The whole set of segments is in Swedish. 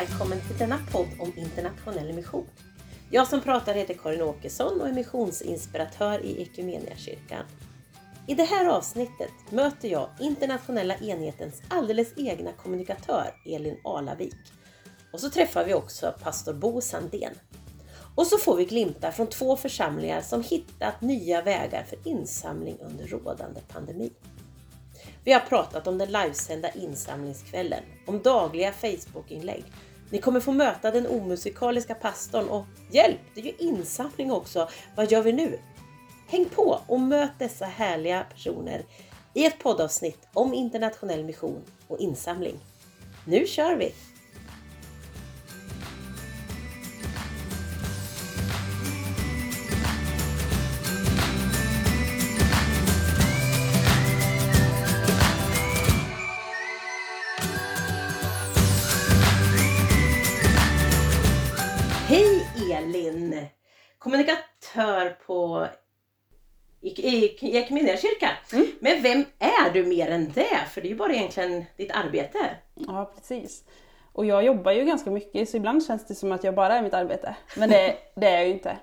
välkommen till denna podd om internationell mission. Jag som pratar heter Karin Åkesson och är missionsinspiratör i Equmeniakyrkan. I det här avsnittet möter jag internationella enhetens alldeles egna kommunikatör Elin Alavik. Och så träffar vi också pastor Bo Sandén. Och så får vi glimtar från två församlingar som hittat nya vägar för insamling under rådande pandemi. Vi har pratat om den livesända insamlingskvällen, om dagliga Facebookinlägg. Ni kommer få möta den omusikaliska pastorn och hjälp, det är ju insamling också. Vad gör vi nu? Häng på och möt dessa härliga personer i ett poddavsnitt om internationell mission och insamling. Nu kör vi! Elin! Kommunikatör på Equmeniakyrkan. Mm. Men vem är du mer än det? För det är ju bara egentligen ditt arbete. Ja, precis. Och jag jobbar ju ganska mycket så ibland känns det som att jag bara är mitt arbete. Men det, det är jag ju inte.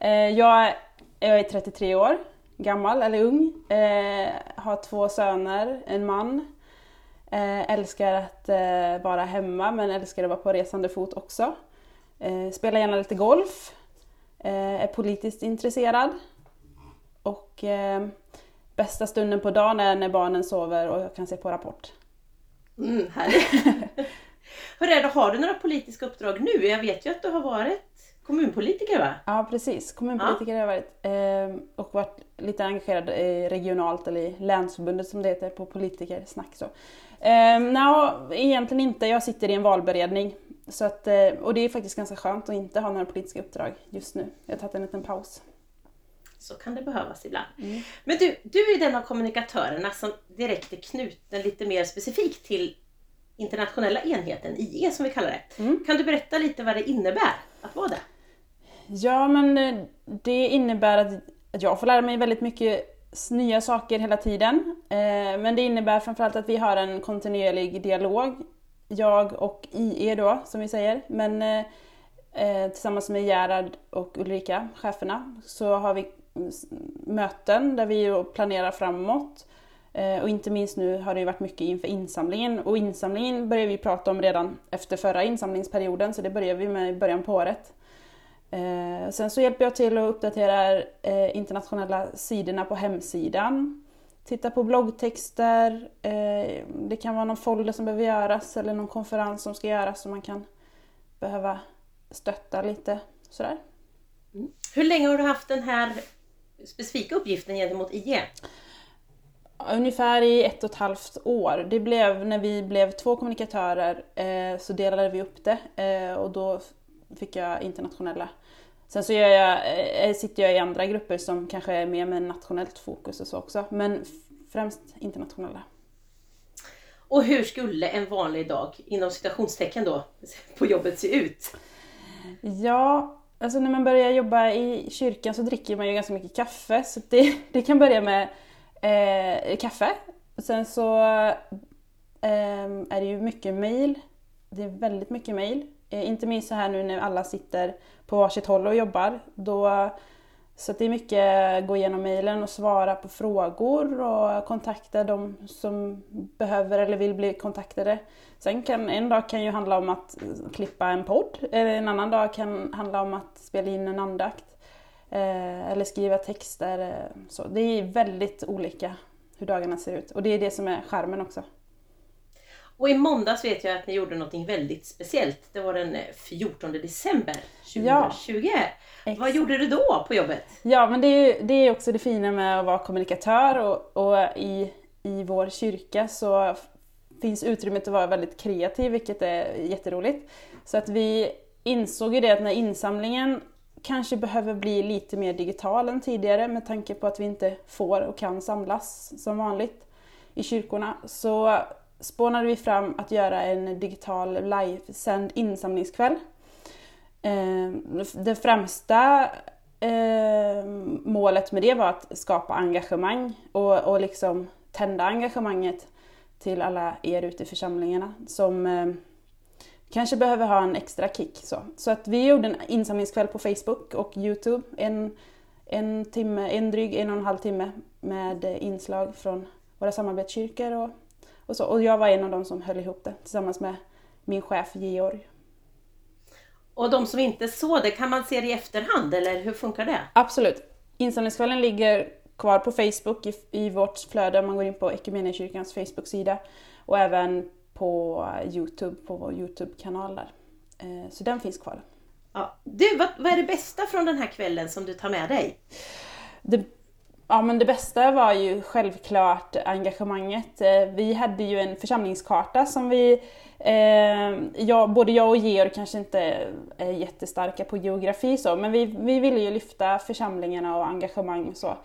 Eh, Jag, är- jag är 33 år gammal, eller ung. Eh, Har två söner, en man. Eh, Älskar att vara hemma men älskar att vara på resande fot också. Eh, Spelar gärna lite golf. Eh, Är politiskt intresserad. Och eh, bästa stunden på dagen är när barnen sover och jag kan se på Rapport. Mm, härligt. Det, har du några politiska uppdrag nu? Jag vet ju att du har varit kommunpolitiker va? Ja precis, kommunpolitiker har jag varit eh, och varit lite engagerad regionalt eller i länsförbundet som det heter på politikersnack. Så. Eh, no, egentligen inte, jag sitter i en valberedning. Så att, eh, och det är faktiskt ganska skönt att inte ha några politiska uppdrag just nu. Jag har tagit en liten paus. Så kan det behövas ibland. Mm. Men du, du är den av kommunikatörerna som direkt är knuten lite mer specifikt till internationella enheten, IE som vi kallar det. Mm. Kan du berätta lite vad det innebär att vara det? Ja men eh, det innebär att jag får lära mig väldigt mycket nya saker hela tiden. Eh, men det innebär framförallt att vi har en kontinuerlig dialog. Jag och IE då, som vi säger. Men eh, eh, tillsammans med Gerhard och Ulrika, cheferna, så har vi möten där vi planerar framåt. Och inte minst nu har det ju varit mycket inför insamlingen. Och insamlingen började vi prata om redan efter förra insamlingsperioden, så det började vi med i början på året. Eh, sen så hjälper jag till att uppdatera eh, internationella sidorna på hemsidan. Titta på bloggtexter. Eh, det kan vara någon folder som behöver göras eller någon konferens som ska göras som man kan behöva stötta lite. Sådär. Hur länge har du haft den här specifika uppgiften gentemot IE? Ungefär i ett och ett halvt år. Det blev, när vi blev två kommunikatörer eh, så delade vi upp det eh, och då fick jag internationella. Sen så gör jag, eh, sitter jag i andra grupper som kanske är mer med nationellt fokus och så också. Men främst internationella. Och hur skulle en vanlig dag, inom citationstecken då, på jobbet se ut? Ja, alltså när man börjar jobba i kyrkan så dricker man ju ganska mycket kaffe. Så det, det kan börja med eh, kaffe. Sen så eh, är det ju mycket mail. Det är väldigt mycket mail. Eh, inte minst så här nu när alla sitter på varsitt håll och jobbar. Då, så att det är mycket gå igenom mejlen och svara på frågor och kontakta de som behöver eller vill bli kontaktade. Sen kan en dag kan ju handla om att klippa en podd, en annan dag kan handla om att spela in en andakt. Eh, eller skriva texter. Eh, så. Det är väldigt olika hur dagarna ser ut och det är det som är skärmen också. Och i måndags vet jag att ni gjorde något väldigt speciellt. Det var den 14 december 2020. Vad exakt. gjorde du då på jobbet? Ja, men det är, ju- det är också det fina med att vara kommunikatör och, och i, i vår kyrka så finns utrymmet att vara väldigt kreativ, vilket är jätteroligt. Så att vi insåg ju det att när insamlingen kanske behöver bli lite mer digital än tidigare med tanke på att vi inte får och kan samlas som vanligt i kyrkorna så spånade vi fram att göra en digital livesänd insamlingskväll. Eh, det främsta eh, målet med det var att skapa engagemang och, och liksom tända engagemanget till alla er ute i församlingarna som eh, kanske behöver ha en extra kick. Så, så att vi gjorde en insamlingskväll på Facebook och Youtube. En, en, timme, en dryg en och en halv timme med inslag från våra samarbetskyrkor och, och så. Och jag var en av dem som höll ihop det tillsammans med min chef Georg. Och de som inte såg det, kan man se det i efterhand eller hur funkar det? Absolut. Insamlingskvällen ligger kvar på Facebook i, i vårt flöde om man går in på Equmeniakyrkans Facebook-sida och även på Youtube, på vår Youtube-kanal där. Eh, så den finns kvar. Ja. Du, vad, vad, är det bästa från den här kvällen som du tar med dig? Det, ja men det bästa var ju självklart engagemanget. Eh, vi hade ju en församlingskarta som vi Eh, jag, både jag och Georg kanske inte är jättestarka på geografi så, men vi, vi ville ju lyfta församlingarna och engagemang och så.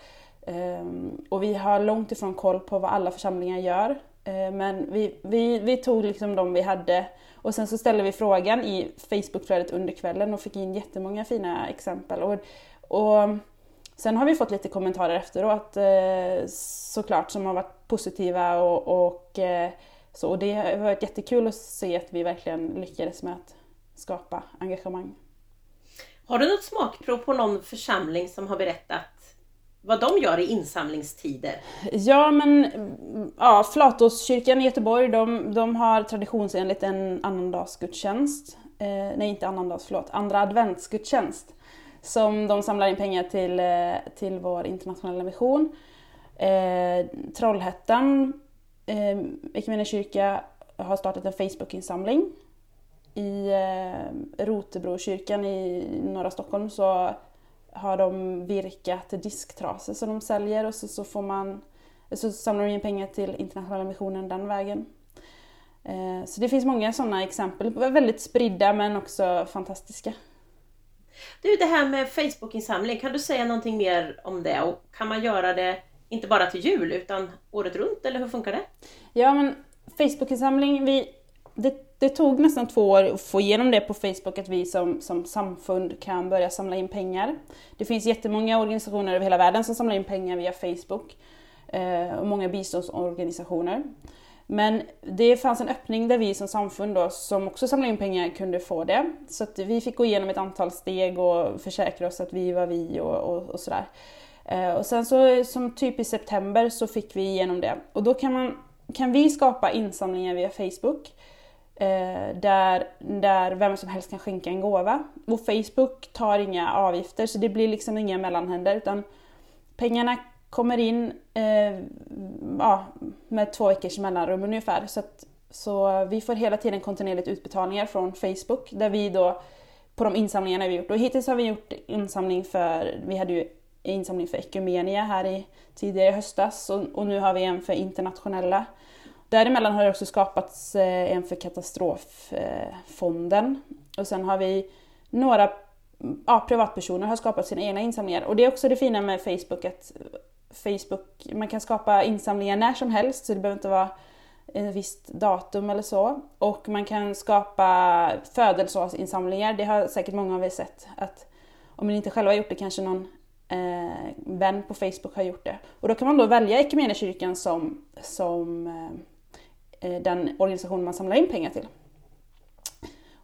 Eh, och vi har långt ifrån koll på vad alla församlingar gör. Eh, men vi, vi, vi tog liksom de vi hade och sen så ställde vi frågan i Facebookflödet under kvällen och fick in jättemånga fina exempel. Och, och sen har vi fått lite kommentarer efteråt eh, såklart som har varit positiva och, och eh, så, och det har varit jättekul att se att vi verkligen lyckades med att skapa engagemang. Har du något smakprov på någon församling som har berättat vad de gör i insamlingstider? Ja, men ja, Flatåskyrkan i Göteborg, de, de har traditionsenligt en annandagsgudstjänst. Eh, nej, inte annandags, förlåt, andra adventsgudstjänst. Som de samlar in pengar till, eh, till vår internationella mission. Eh, Trollhättan eh, kyrka har startat en Facebook-insamling. I eh, Rotebrokyrkan i norra Stockholm så har de virkat disktrasor som de säljer och så, så får man så samlar de in pengar till internationella missionen den vägen. Eh, så det finns många sådana exempel, väldigt spridda men också fantastiska. Du, det här med Facebookinsamling, kan du säga någonting mer om det? Och kan man göra det inte bara till jul utan året runt eller hur funkar det? Ja men Facebookinsamling, vi, det, det, tog nästan två år att få igenom det på Facebook att vi som, som samfund kan börja samla in pengar. Det finns jättemånga organisationer över hela världen som samlar in pengar via Facebook eh, och många biståndsorganisationer. Men det fanns en öppning där vi som samfund då, som också samlar in pengar kunde få det. Så att vi fick gå igenom ett antal steg och försäkra oss att vi var vi och, och, och sådär. Eh, och sen så som typ i september så fick vi igenom det. Och då kan, man, kan vi skapa insamlingar via Facebook eh, där, där vem som helst kan skänka en gåva. Och Facebook tar inga avgifter så det blir liksom inga mellanhänder utan pengarna kommer in eh, ja, med två veckors mellanrum ungefär. Så, att, så vi får hela tiden kontinuerligt utbetalningar från Facebook där vi då på de insamlingarna vi gjort. Och hittills har vi gjort insamling för, vi hade ju insamling för Ekumenia här i tidigare i höstas och, och, nu har vi en för internationella. Däremellan har det också skapats eh, en för katastroffonden och sen har vi några ja, privatpersoner har skapat sina egna insamlingar och det är också det fina med Facebook att Facebook, man kan skapa insamlingar när som helst så det behöver inte vara ett visst datum eller så. Och man kan skapa födelsedagsinsamlingar, det har säkert många av er sett. Att om ni inte själva har gjort det kanske någon eh, vän på Facebook har gjort det. Och då kan man då välja Equmeniakyrkan som, som eh, eh, den organisation man samlar in pengar till.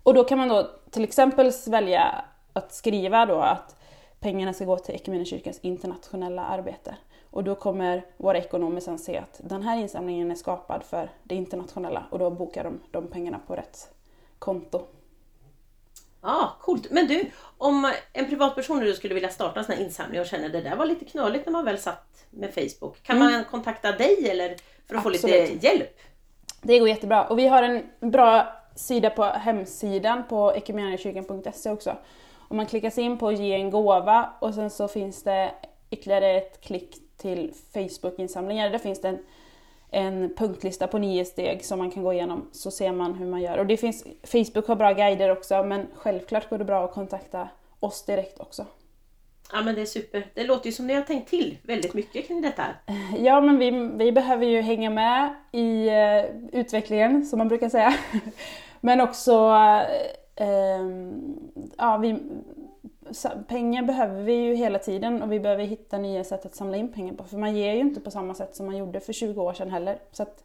Och då kan man då till exempel välja att skriva då att pengarna ska gå till Equmeniakyrkans internationella arbete. Och då kommer våra ekonomer sen se att den här insamlingen är skapad för det internationella och då bokar de de pengarna på rätt konto. Ja, coolt. Men du, om en privatperson nu skulle vilja starta en sån här insamling och känner det där var lite knöligt när man väl satt med Facebook. Kan mm. man kontakta dig eller för att Absolut. få lite hjälp? Det går jättebra. Och vi har en bra sida på hemsidan på ekumeniakyrkan.se också. Om man klickar sig in på ge en gåva och sen så finns det ytterligare ett klick till Facebook-insamlingar. Där finns det en en punktlista på nio steg som man kan gå igenom så ser man hur man gör. Och det finns, Facebook har bra guider också men självklart går det bra att kontakta oss direkt också. Ja men det är super. Det låter ju som ni har tänkt till väldigt mycket kring detta. Ja men vi, vi behöver ju hänga med i uh, utvecklingen som man brukar säga. men också uh, ja, vi, pengar behöver vi ju hela tiden och vi behöver hitta nya sätt att samla in pengar på. För man ger ju inte på samma sätt som man gjorde för 20 år sedan heller. Så att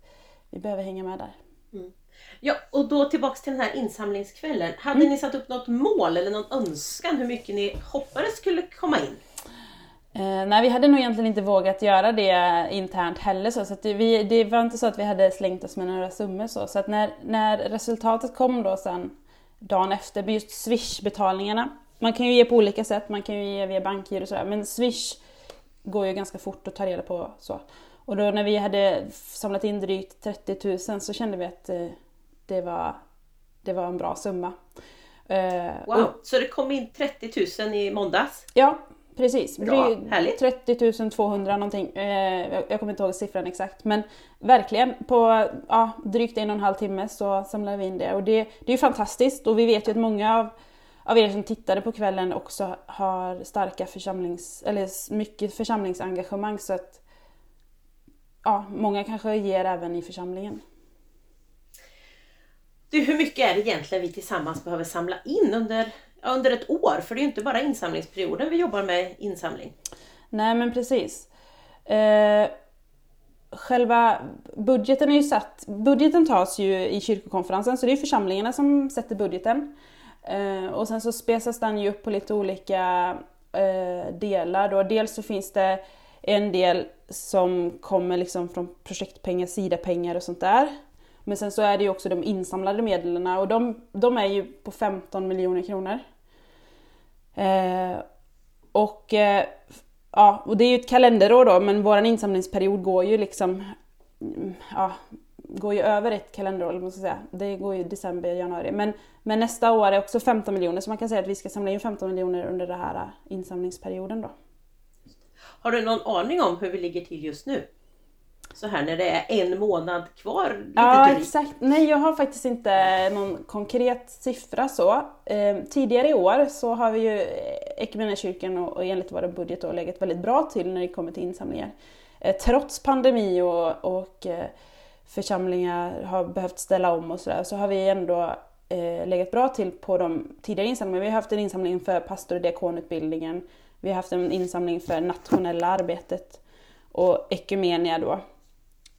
vi behöver hänga med där. Mm. Ja, och då tillbaks till den här insamlingskvällen. Hade Mm. ni satt upp något mål eller någon önskan hur mycket ni hoppades skulle komma in? Eh, nej, vi hade nog egentligen inte vågat göra det internt heller. Så, så det, vi, det var inte så att vi hade slängt oss med några summor. Så, så att när, när resultatet kom då sen dagen efter, just Swish-betalningarna. Man kan ju ge på olika sätt, man kan ju ge via bankgiro och sådär. Men Swish går ju ganska fort att ta reda på. Så. Och då när vi hade samlat in drygt 30 000 så kände vi att eh, det, var, det var en bra summa. Eh, och- Wow! Så det kom in 30 000 i måndags. Ja, precis. Bra, härligt. 30 200 någonting. Eh, jag, jag kommer inte ihåg siffran exakt. Men verkligen, på ja, drygt en och en halv timme så samlade vi in det. Och det, det är ju fantastiskt och vi vet ju att många av, av er som tittade på kvällen också har starka församlings... eller mycket församlingsengagemang så att ja, många kanske ger även i församlingen. Du, hur mycket är det egentligen vi tillsammans behöver samla in under, under ett år? För det är ju inte bara insamlingsperioden vi jobbar med insamling. Nej men precis. Eh, själva budgeten är ju satt, budgeten tas ju i kyrkokonferensen så det är församlingarna som sätter budgeten. Eh, och sen så spesas den ju upp på lite olika eh, delar då. Dels så finns det en del som kommer liksom från projektpengar, SIDA-pengar och sånt där. Men sen så är det ju också de insamlade medlen och de, de är ju på 15 miljoner kronor. Eh, och, eh, ja, och det är ju ett kalenderår då, men vår insamlingsperiod går ju liksom mm, ja, går ju över ett kalenderår, man ska säga. Det går ju december, januari. Men, men nästa år är också 15 miljoner, så man kan säga att vi ska samla in 15 miljoner under den här eh, insamlingsperioden då. Har du någon aning om hur vi ligger till just nu? Så här när det är en månad kvar. Lite Ja, drygt. exakt. Nej, jag har faktiskt inte någon konkret siffra så. Eh, tidigare i år så har vi ju Equmeniakyrkan och, och enligt vår budget då legat väldigt bra till när det kommer till insamlingar. Eh, trots pandemi och, och eh, församlingar har behövt ställa om och sådär så har vi ändå eh, legat bra till på de tidigare insamlingarna. Vi har haft en insamling för pastor och diakonutbildningen. Vi har haft en insamling för nationella arbetet och Ekumenia då.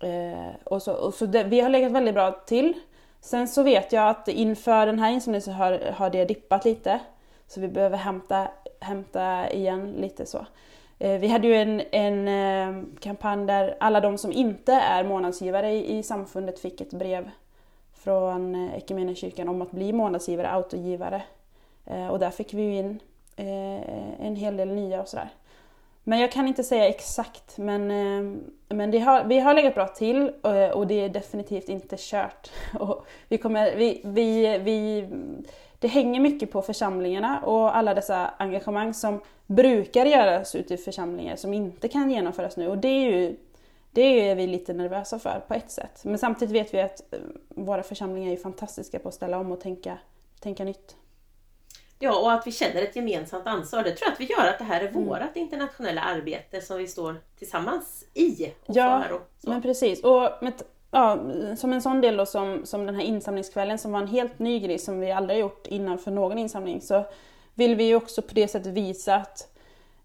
Eh, och så, och så det, vi har legat väldigt bra till. Sen så vet jag att inför den här insamlingen så har, har det dippat lite. Så vi behöver hämta, hämta igen lite så. Eh, vi hade ju en, en eh, kampanj där alla de som inte är månadsgivare i, i samfundet fick ett brev från eh, kyrkan Equmeniakyrkan om att bli månadsgivare, autogivare. Och där fick vi ju in en hel del nya och sådär. Men jag kan inte säga exakt, men, men det har, vi har legat bra till och det är definitivt inte kört. Och vi kommer, vi, vi, vi, det hänger mycket på församlingarna och alla dessa engagemang som brukar göras ute i församlingar som inte kan genomföras nu. Och det är ju det är vi lite nervösa för på ett sätt. Men samtidigt vet vi att eh, våra församlingar är fantastiska på att ställa om och tänka, tänka nytt. Ja, och att vi känner ett gemensamt ansvar. Det tror jag att vi gör att det här är Mm. vårt internationella arbete som vi står tillsammans i och Ja, för. Och så. Men precis. Och med, ja, som en sån del då som, som den här insamlingskvällen som var en helt ny grej som vi aldrig gjort innan för någon insamling så vill vi ju också på det sättet visa att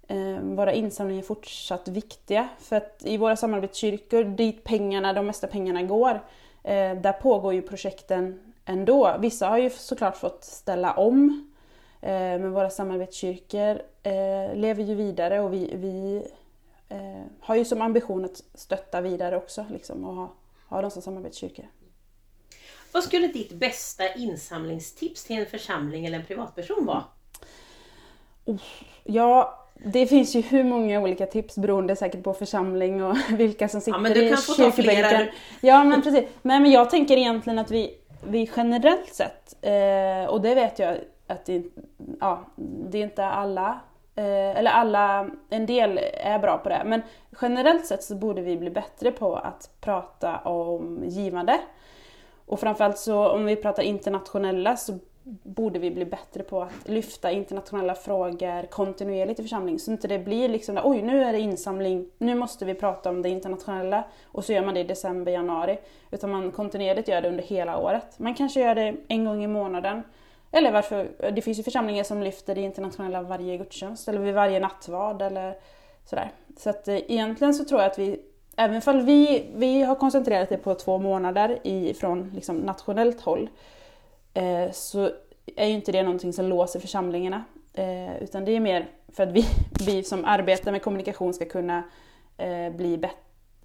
eh, våra insamlingar är fortsatt viktiga. För att i våra samarbetskyrkor, dit pengarna, de mesta pengarna går, eh, där pågår ju projekten ändå. Vissa har ju såklart fått ställa om, eh, men våra samarbetskyrkor eh, lever ju vidare och vi, vi eh, har ju som ambition att stötta vidare också liksom, och ha, ha dem som samarbetskyrkor. Vad skulle ditt bästa insamlingstips till en församling eller en privatperson vara? Ja, det finns ju hur många olika tips beroende säkert på församling och vilka som sitter men du i kan få ta flera. Ja, men precis. Men, men jag tänker egentligen att vi, vi generellt sett, eh, och det vet jag att det, ja, det är inte alla, eh, eller alla, en del är bra på det, men generellt sett så borde vi bli bättre på att prata om givande. Och framförallt så om vi pratar internationella så borde vi bli bättre på att lyfta internationella frågor kontinuerligt i församlingen. Så inte det blir liksom där, oj nu är det insamling, nu måste vi prata om det internationella och så gör man det i december, januari. Utan man kontinuerligt gör det under hela året. Man kanske gör det en gång i månaden. Eller varför, det finns ju församlingar som lyfter det internationella varje gudstjänst eller vid varje nattvard eller sådär. Så att eh, egentligen så tror jag att vi även om vi, vi har koncentrerat det på två månader i, från liksom, nationellt håll eh, så är ju inte det någonting som låser församlingarna. Eh, utan det är mer för att vi, vi som arbetar med kommunikation ska kunna eh, bli bättre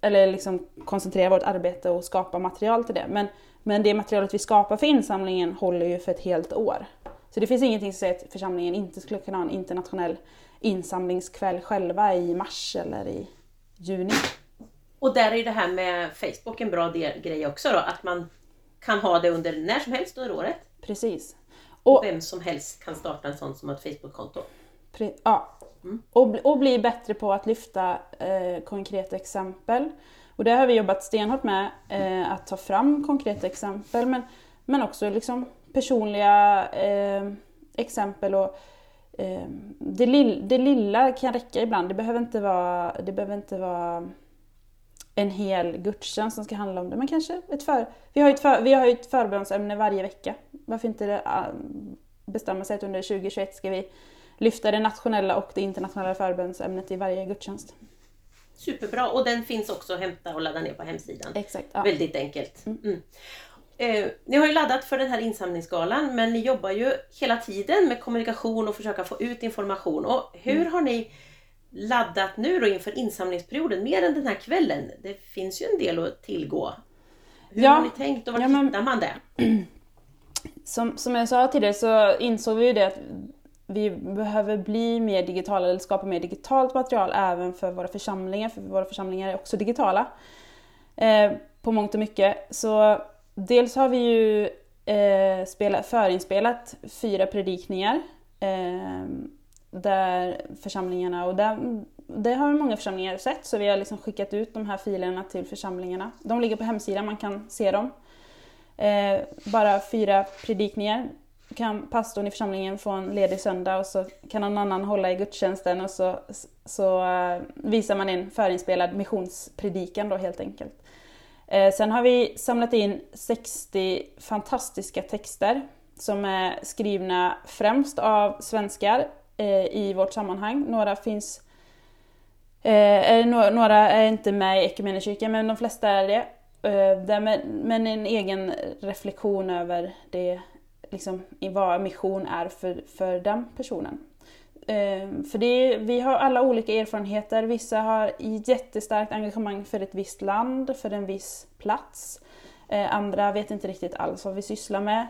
eller liksom koncentrera vårt arbete och skapa material till det. Men, men det materialet vi skapar för insamlingen håller ju för ett helt år. Så det finns ingenting som säger att församlingen inte skulle kunna ha en internationell insamlingskväll själva i mars eller i juni. Och där är det här med Facebook en bra del, grej också då, att man kan ha det under när som helst under året. Precis. Och, och vem som helst kan starta en sån som ett Facebook-konto. Ja. Mm. Och, och bli bättre på att lyfta eh, konkreta exempel. Och det har vi jobbat stenhårt med, eh, att ta fram konkreta exempel men, men också liksom personliga eh, exempel. och eh, det, lill, det lilla kan räcka ibland, det behöver inte vara, det behöver inte vara en hel gudstjänst som ska handla om det. Men kanske ett för, vi har ju ett, för, vi har ett förbönsämne varje vecka. Varför inte det, äh, bestämma sig att under 2021 ska vi lyfta det nationella och det internationella förbönsämnet i varje gudstjänst. Superbra och den finns också att hämta och ladda ner på hemsidan. Exakt. Ja. Väldigt enkelt. Mm. Mm. Eh, ni har ju laddat för den här insamlingsgalan men ni jobbar ju hela tiden med kommunikation och försöka få ut information. Och hur mm. har ni laddat nu då inför insamlingsperioden, mer än den här kvällen? Det finns ju en del att tillgå. Hur ja, har ni tänkt och var ja, men, hittar man det? Som, som jag sa tidigare så insåg vi ju det att vi behöver bli mer digitala, eller skapa mer digitalt material även för våra församlingar, för våra församlingar är också digitala. Eh, på mångt och mycket. Så dels har vi ju eh, spelat, förinspelat fyra predikningar eh, där församlingarna, och där, det har många församlingar sett, så vi har liksom skickat ut de här filerna till församlingarna. De ligger på hemsidan, man kan se dem. Eh, bara fyra predikningar. Kan pastorn i församlingen få en ledig söndag och så kan någon annan hålla i gudstjänsten och så, så eh, visar man en förinspelad missionspredikan då helt enkelt. Eh, sen har vi samlat in 60 fantastiska texter som är skrivna främst av svenskar Eh, i vårt sammanhang. Några finns eh, några är inte med i Equmeniakyrkan men de flesta är det. Eh, med, men en egen reflektion över det, liksom, vad mission är för, för den personen. Eh, för det, vi har alla olika erfarenheter. Vissa har jättestarkt engagemang för ett visst land, för en viss plats. Eh, andra vet inte riktigt alls vad vi sysslar med.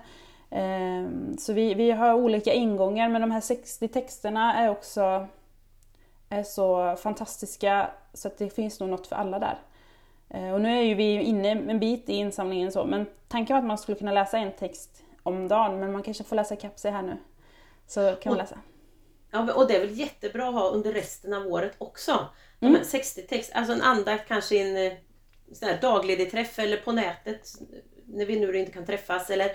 Ehm, så vi, vi har olika ingångar men de här 60 texterna är också är så fantastiska så att det finns nog något för alla där. Ehm, och nu är ju vi inne en bit i insamlingen så men tanken var att man skulle kunna läsa en text om dagen men man kanske får läsa ikapp sig här nu. Så kan man läsa. Ja, och det är väl jättebra att ha under resten av året också. De mm. 60 text, alltså en andakt kanske i en eh, sån här dagledig träff eller på nätet när vi nu inte kan träffas eller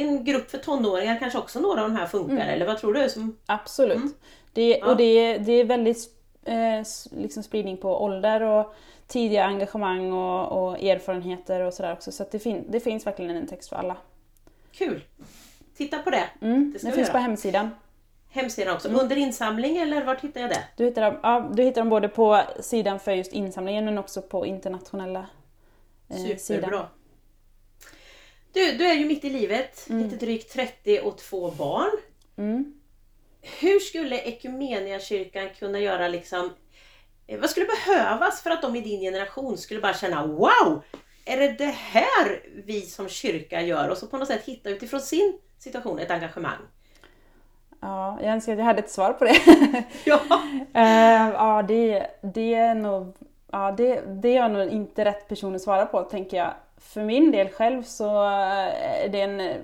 en grupp för tonåringar kanske också några av de här funkar, mm. eller vad tror du? Som... Absolut. Mm. Det, ja. Och det, det är väldigt eh, liksom spridning på ålder och tidiga engagemang och, och erfarenheter och sådär också. Så det, fin det finns verkligen en text för alla. Kul! Titta på det. Mm, det, det finns göra. på hemsidan. Hemsidan också. Mm. Under insamling eller var hittar jag det? Du hittar, dem, ja, du hittar dem både på sidan för just insamlingen men också på internationella eh, Superbra. sidan. Du, du är ju mitt i livet, mm. lite drygt 30 och två barn. Mm. Hur skulle Ekumeniakyrkan kunna göra liksom eh, vad skulle behövas för att de i din generation skulle bara känna Wow! Är det det här vi som kyrka gör? Och så på något sätt hitta utifrån sin situation ett engagemang. Ja, jag önskar att jag hade ett svar på det. ja, uh, ja det, det är nog ja, det, det är jag nog inte rätt person att svara på tänker jag för min del själv så eh, är det en...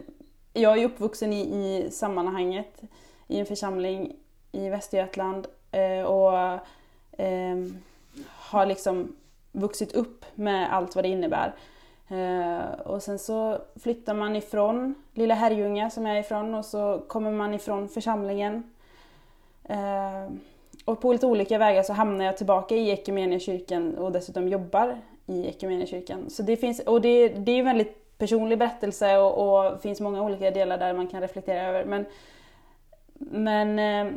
Jag är uppvuxen i, i sammanhanget i en församling i Västergötland eh, och eh, har liksom vuxit upp med allt vad det innebär. Eh, och sen så flyttar man ifrån lilla Herrljunga som jag är ifrån och så kommer man ifrån församlingen. Eh, och på lite olika vägar så hamnar jag tillbaka i Equmeniakyrkan och dessutom jobbar i Equmeniakyrkan. Så det finns, och det, det är en väldigt personlig berättelse och, och finns många olika delar där man kan reflektera över. Men, men eh,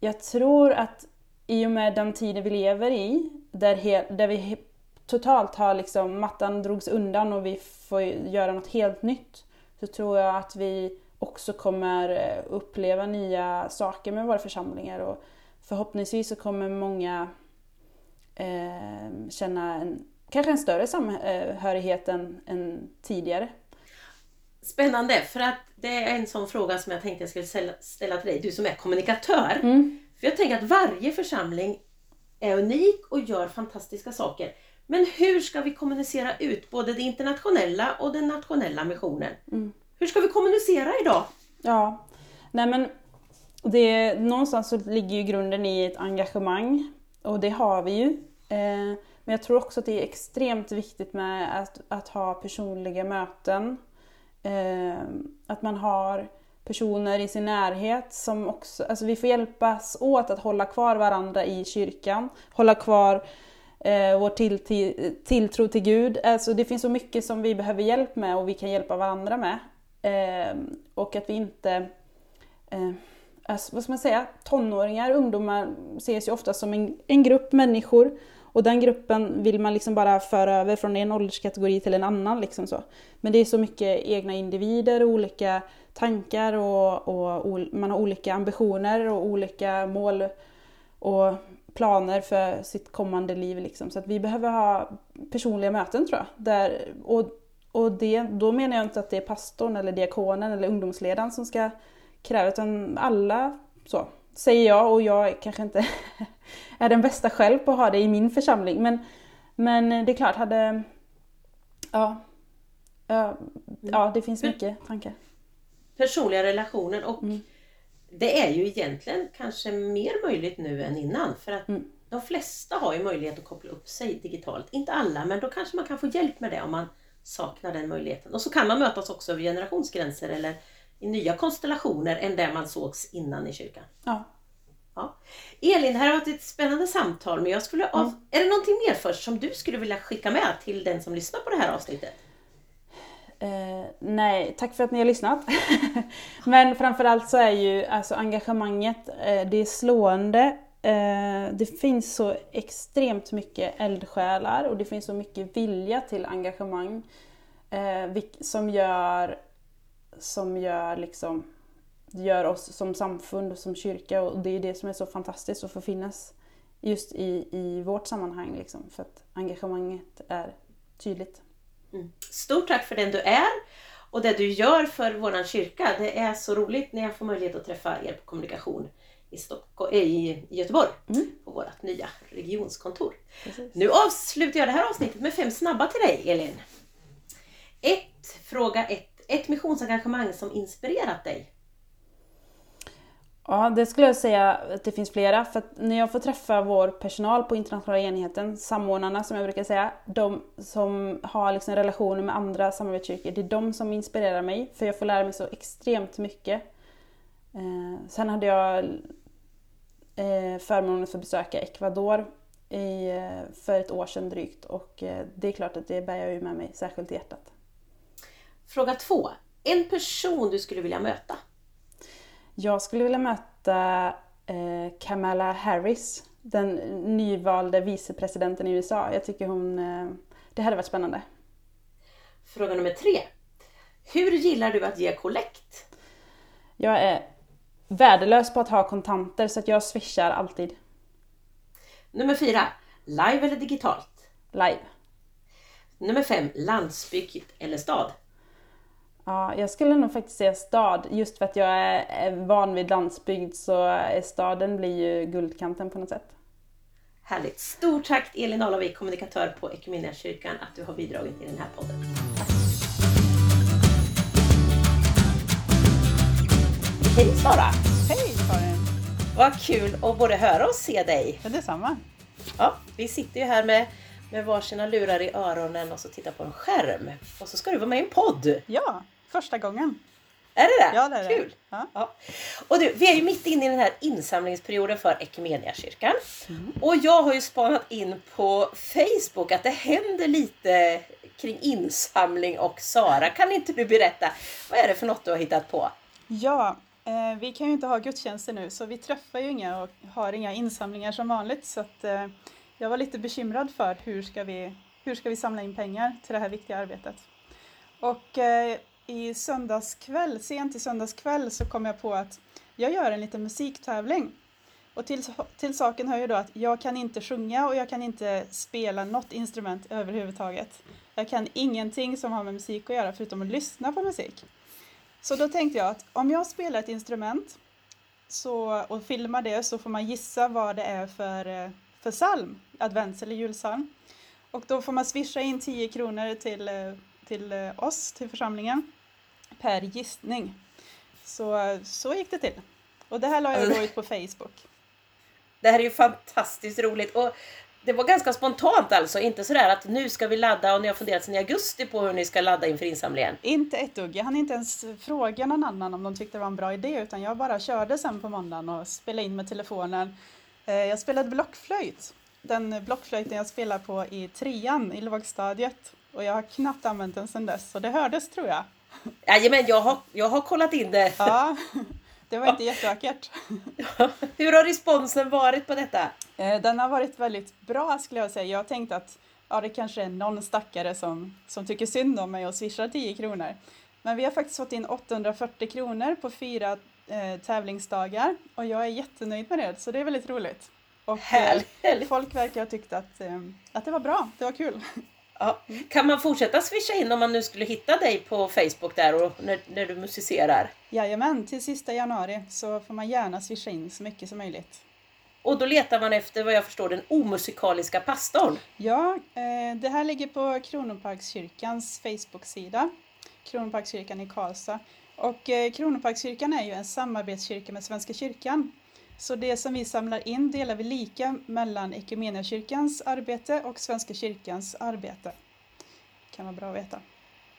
jag tror att i och med den tiden vi lever i, där, he, där vi totalt har liksom, mattan drogs undan och vi får göra något helt nytt så tror jag att vi också kommer eh, uppleva nya saker med våra församlingar och förhoppningsvis så kommer många eh, känna en, kanske en större samhörighet än, än tidigare. Spännande, för att det är en sån fråga som jag tänkte jag skulle ställa till dig, du som är kommunikatör. Mm. För jag tänker att varje församling är unik och gör fantastiska saker. Men hur ska vi kommunicera ut både det internationella och den nationella missionen? Mm. Hur ska vi kommunicera idag? Ja, nej men det, någonstans så ligger ju grunden i ett engagemang och det har vi ju. Eh, men jag tror också att det är extremt viktigt med att, att ha personliga möten. Eh, att man har personer i sin närhet som också, alltså vi får hjälpas åt att hålla kvar varandra i kyrkan, hålla kvar eh, vår till, till, tilltro till Gud. Alltså det finns så mycket som vi behöver hjälp med och vi kan hjälpa varandra med. Eh, och att vi inte, eh, alltså, vad ska man säga, tonåringar, ungdomar ses ju ofta som en, en grupp människor och den gruppen vill man liksom bara föra över från en ålderskategori till en annan. Liksom så. Men det är så mycket egna individer, och olika tankar och, och, och, man har olika ambitioner och olika mål och planer för sitt kommande liv. Liksom. Så att vi behöver ha personliga möten tror jag. Där, och och det, då menar jag inte att det är pastorn eller diakonen eller ungdomsledaren som ska kräva, utan alla så. Säger jag och jag kanske inte är den bästa själv på att ha det i min församling. Men, men det är klart, hade... Ja, ja, ja det finns mycket tankar. Personliga relationer och Mm. det är ju egentligen kanske mer möjligt nu än innan. För att Mm. de flesta har ju möjlighet att koppla upp sig digitalt. Inte alla, men då kanske man kan få hjälp med det om man saknar den möjligheten. Och så kan man mötas också över generationsgränser eller i nya konstellationer än där man sågs innan i kyrkan. Ja. Ja. Elin, det här har varit ett spännande samtal men jag skulle av... Mm. Är det någonting mer först som du skulle vilja skicka med till den som lyssnar på det här avsnittet? Eh, nej, tack för att ni har lyssnat. Men framförallt så är ju alltså engagemanget, eh, det är slående. Eh, det finns så extremt mycket eldsjälar och det finns så mycket vilja till engagemang. Eh, som gör, som gör, liksom, gör oss som samfund och som kyrka och det är det som är så fantastiskt att få finnas just i, i vårt sammanhang liksom, för att engagemanget är tydligt. Mm. Stort tack för den du är och det du gör för vår kyrka. Det är så roligt när jag får möjlighet att träffa er på kommunikation i, Stockholm, eh, i Göteborg mm. på vårt nya regionskontor. Precis. Nu avslutar jag det här avsnittet med fem snabba till dig Elin. Ett, Fråga ett motionsengagemang som inspirerat dig? Ja, det skulle jag säga att det finns flera. För när jag får träffa vår personal på internationella enheten, samordnarna som jag brukar säga, de som har liksom relationer med andra samarbetskyrkor, det är de som inspirerar mig. För jag får lära mig så extremt mycket. Eh, sen hade jag eh, förmånen att få besöka Ecuador i, eh, för ett år sedan drygt och eh, det är klart att det bär jag ju med mig särskilt i hjärtat. Fråga två. En person du skulle vilja möta? Jag skulle vilja möta eh, Kamala Harris, den nyvalde vicepresidenten i USA. Jag tycker hon... Eh, det hade varit spännande. Fråga nummer tre. Hur gillar du att ge kollekt? Jag är värdelös på att ha kontanter så att jag swishar alltid. Nummer fyra. Live eller digitalt? Live. Nummer fem. Landsbygd eller stad? Ja, jag skulle nog faktiskt säga stad. Just för att jag är, van vid landsbygd så är staden blir ju guldkanten på något sätt. Härligt! Stort tack Elin Alavik, kommunikatör på Equmeniakyrkan, att du har bidragit i den här podden. Hej Sara! Hej Karin! Vad kul att både höra och se dig! Ja, detsamma. Ja, vi sitter ju här med, med varsina lurar i öronen och så tittar på en skärm. Och så ska du vara med i en podd! Ja, första gången. Är det det? Ja, det är det. Kul! Ja. Ja. Och du, vi är ju mitt inne i den här insamlingsperioden för Equmeniakyrkan. Och jag har ju spanat in på Facebook att det händer lite kring insamling och Sara. Kan inte du berätta, vad är det för något du har hittat på? Ja, eh, vi kan ju inte ha gudstjänster nu så vi träffar ju inga och har inga insamlingar som vanligt så att eh, jag var lite bekymrad för hur ska vi hur ska vi samla in pengar till det här viktiga arbetet? Och eh, i söndagskväll, sent i söndagskväll så kom jag på att jag gör en liten musiktävling. Och till, till saken hör ju då att jag kan inte sjunga och jag kan inte spela något instrument överhuvudtaget. Jag kan ingenting som har med musik att göra förutom att lyssna på musik. Så då tänkte jag att om jag spelar ett instrument så, och filmar det så får man gissa vad det är för, för psalm, advents eller julpsalm. Och då får man swisha in 10 kronor till, till oss, till församlingen, per gissning. Så, så gick det till. Och det här la jag då ut på Facebook. Det här är ju fantastiskt roligt. Och det var ganska spontant alltså, inte sådär att nu ska vi ladda och ni har funderat sedan i augusti på hur ni ska ladda inför insamlingen. Inte ett dugg. Jag hann inte ens fråga någon annan om de tyckte det var en bra idé utan jag bara körde sen på måndagen och spelade in med telefonen. Eh, jag spelade blockflöjt. Den blockflöjten jag spelar på i trean i lågstadiet och jag har knappt använt den sedan dess så det hördes tror jag. Jajamän, jag har, jag har kollat in det. Ja, det var inte jättevackert. Hur har responsen varit på detta? Eh, den har varit väldigt bra skulle jag säga. Jag tänkte att ja, det kanske är någon stackare som, som tycker synd om mig och swishar 10 kronor. Men vi har faktiskt fått in 840 kronor på fyra eh, tävlingsdagar och jag är jättenöjd med det, så det är väldigt roligt. Och eh, folk verkar ha tyckt att, eh, att det var bra, det var kul. Ja. Kan man fortsätta swisha in om man nu skulle hitta dig på Facebook där och när, när du musicerar? Jajamän, till sista januari så får man gärna swisha in så mycket som möjligt. Och då letar man efter vad jag förstår den omusikaliska pastorn? Ja, eh, det här ligger på Kronoparkskyrkans Facebook-sida. Kronoparkskyrkan i Karlstad. Och eh, Kronoparkskyrkan är ju en samarbetskyrka med Svenska kyrkan. Så det som vi samlar in delar vi lika mellan Equmeniakyrkans arbete och Svenska kyrkans arbete. Det kan vara bra att veta.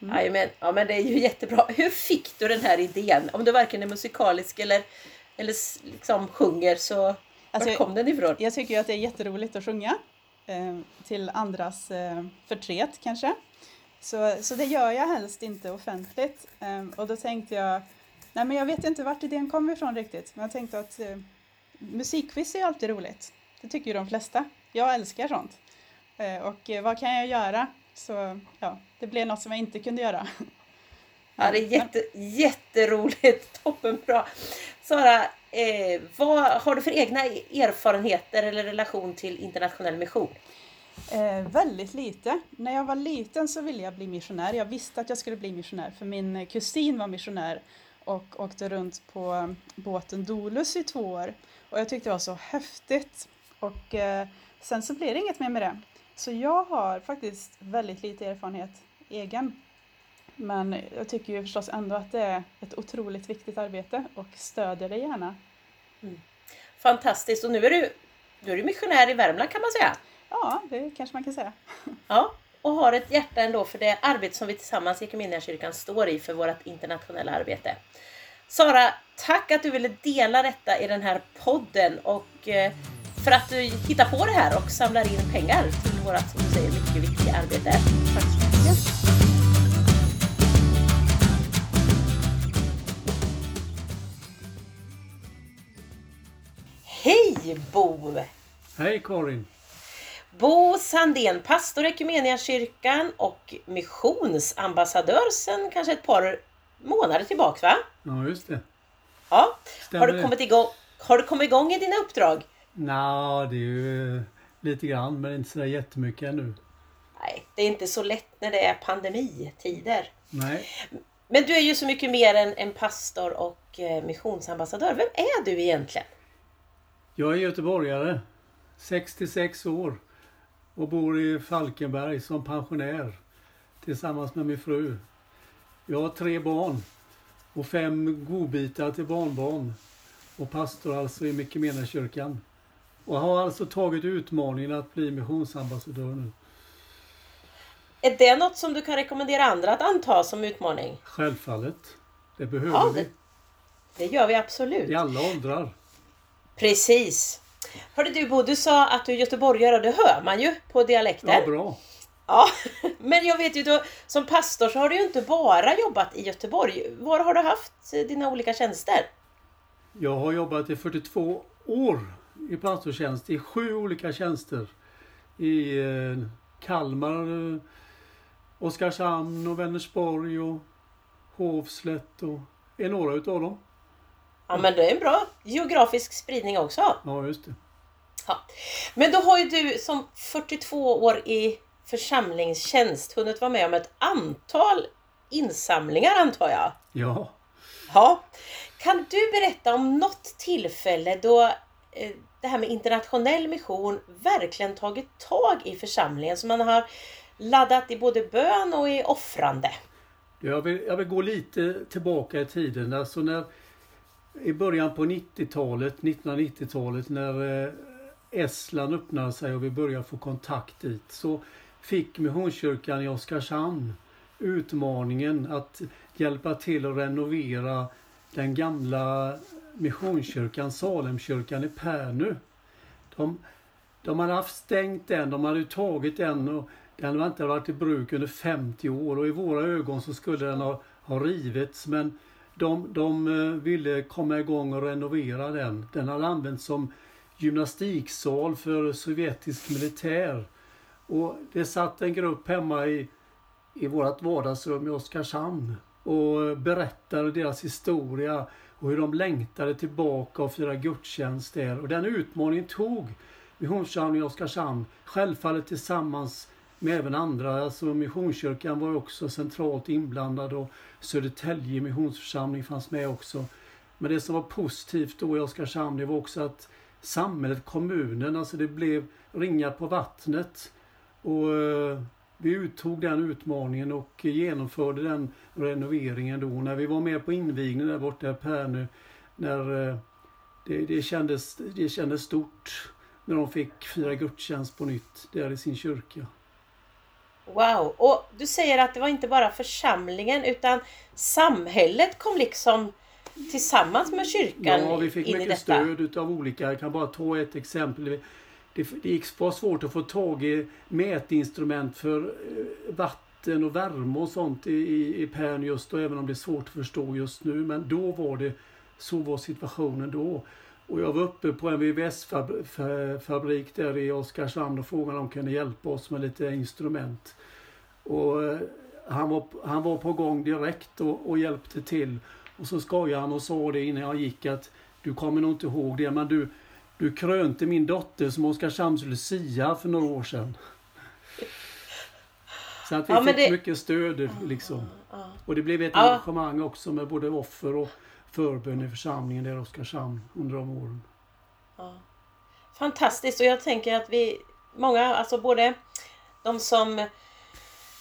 Mm. men, ja men det är ju jättebra. Hur fick du den här idén? Om du varken är musikalisk eller, eller liksom sjunger så alltså, var kom den ifrån? Jag tycker ju att det är jätteroligt att sjunga. Eh, till andras eh, förtret kanske. Så, så det gör jag helst inte offentligt. Eh, och då tänkte jag, nej men jag vet inte vart idén kom ifrån riktigt. Men jag tänkte att eh, musikquiz är alltid roligt. Det tycker ju de flesta. Jag älskar sånt. Eh, och eh, vad kan jag göra? Så ja, det blev något som jag inte kunde göra. Ja, det är jätte, jätteroligt. Toppenbra. Sara, eh, vad har du för egna erfarenheter eller relation till internationell mission? Eh, väldigt lite. När jag var liten så ville jag bli missionär. Jag visste att jag skulle bli missionär för min kusin var missionär och åkte runt på båten Dolus i två år. Och jag tyckte det var så häftigt. Och eh, sen så blev det inget mer med det. Så jag har faktiskt väldigt lite erfarenhet egen. Men jag tycker ju förstås ändå att det är ett otroligt viktigt arbete och stöder det gärna. Mm. Fantastiskt! Och nu är du, du är missionär i Värmland kan man säga? Ja, det kanske man kan säga. Ja, och har ett hjärta ändå för det arbete som vi tillsammans i kyrkan står i för vårt internationella arbete. Sara, tack att du ville dela detta i den här podden och eh, för att du hittar på det här och samlar in pengar till vårt, som du säger, mycket viktiga arbete. Tack så mycket. Hej Bo! Hej Karin! Bo Sandén, pastor i kyrkan och missionsambassadör sedan kanske ett par månader tillbaka va? Ja, just det. Ja. har du, kommit igång, har du kommit igång i dina uppdrag? Nej, det är ju lite grann men inte sådär jättemycket ännu. Nej, det är inte så lätt när det är pandemitider. Nej. Men du är ju så mycket mer än en pastor och eh, missionsambassadör. Vem är du egentligen? Jag är göteborgare, 66 år och bor i Falkenberg som pensionär tillsammans med min fru. Jag har tre barn och fem godbitar till barnbarn och pastor alltså i kyrkan. Och har alltså tagit utmaningen att bli missionsambassadör nu. Är det något som du kan rekommendera andra att anta som utmaning? Självfallet. Det behöver ja, vi. Det, det gör vi absolut. I alla åldrar. Precis. Hörde du Bo, du sa att du är göteborgare och det hör man ju på dialekten. Ja, bra. Ja, men jag vet ju då, som pastor så har du ju inte bara jobbat i Göteborg. Var har du haft dina olika tjänster? Jag har jobbat i 42 år i pastortjänst i sju olika tjänster i eh, Kalmar, eh, Oskarshamn och Vänersborg och Hovslätt och är några utav dem. Ja men det är en bra geografisk spridning också. Ja, just det. Ja. Men då har ju du som 42 år i församlingstjänst hunnit vara med om ett antal insamlingar antar jag? Ja. Ja. Kan du berätta om något tillfälle då eh, det här med internationell mission verkligen tagit tag i församlingen så man har laddat i både bön och i offrande? Jag vill, jag vill gå lite tillbaka i tiden. Alltså när, i början på 90-talet, 1990-talet, när eh, Estland öppnade sig och vi började få kontakt dit, så fick Missionskyrkan i Oskarshamn utmaningen att hjälpa till att renovera den gamla Missionskyrkan, Salemkyrkan i Pärnu. De, de hade haft stängt den, de hade tagit den och den hade inte varit i bruk under 50 år och i våra ögon så skulle den ha, ha rivits men de, de eh, ville komma igång och renovera den. Den hade använts som gymnastiksal för sovjetisk militär. Och det satt en grupp hemma i, i vårt vardagsrum i Oskarshamn och berättade deras historia och hur de längtade tillbaka och firade gudstjänst där. Och den utmaningen tog Missionsförsamlingen i Oskarshamn, självfallet tillsammans med även andra. Alltså Missionskyrkan var också centralt inblandad och Södertälje missionsförsamling fanns med också. Men det som var positivt då i Oskarshamn det var också att samhället, kommunen, alltså det blev ringar på vattnet. Och eh, vi uttog den utmaningen och genomförde den renoveringen då. När vi var med på invigningen där borta i Pärnu, när eh, det, det, kändes, det kändes stort när de fick fira gudstjänst på nytt där i sin kyrka. Wow! Och du säger att det var inte bara församlingen utan samhället kom liksom tillsammans med kyrkan Ja, vi fick in mycket stöd utav olika. Jag kan bara ta ett exempel. Det, det var svårt att få tag i mätinstrument för eh, vatten och värme och sånt i, i, i Pärn just då, även om det är svårt att förstå just nu. Men då var det, så var situationen då. Och jag var uppe på en VVS-fabrik där i Oskarshamn och frågade om de kunde hjälpa oss med lite instrument. Och eh, han var, han var på gång direkt och, och hjälpte till. Och så skojade han och sa det innan jag gick att du kommer nog inte ihåg det men du, du krönte min dotter som Oskarshamns Lucia för några år sedan. Så att vi Ja, fick det- mycket stöd liksom. Och det blev ett Ja. engagemang också med både offer och förbön i församlingen där i Oskarshamn under de åren. Ja. Fantastiskt och jag tänker att vi, många, alltså både de som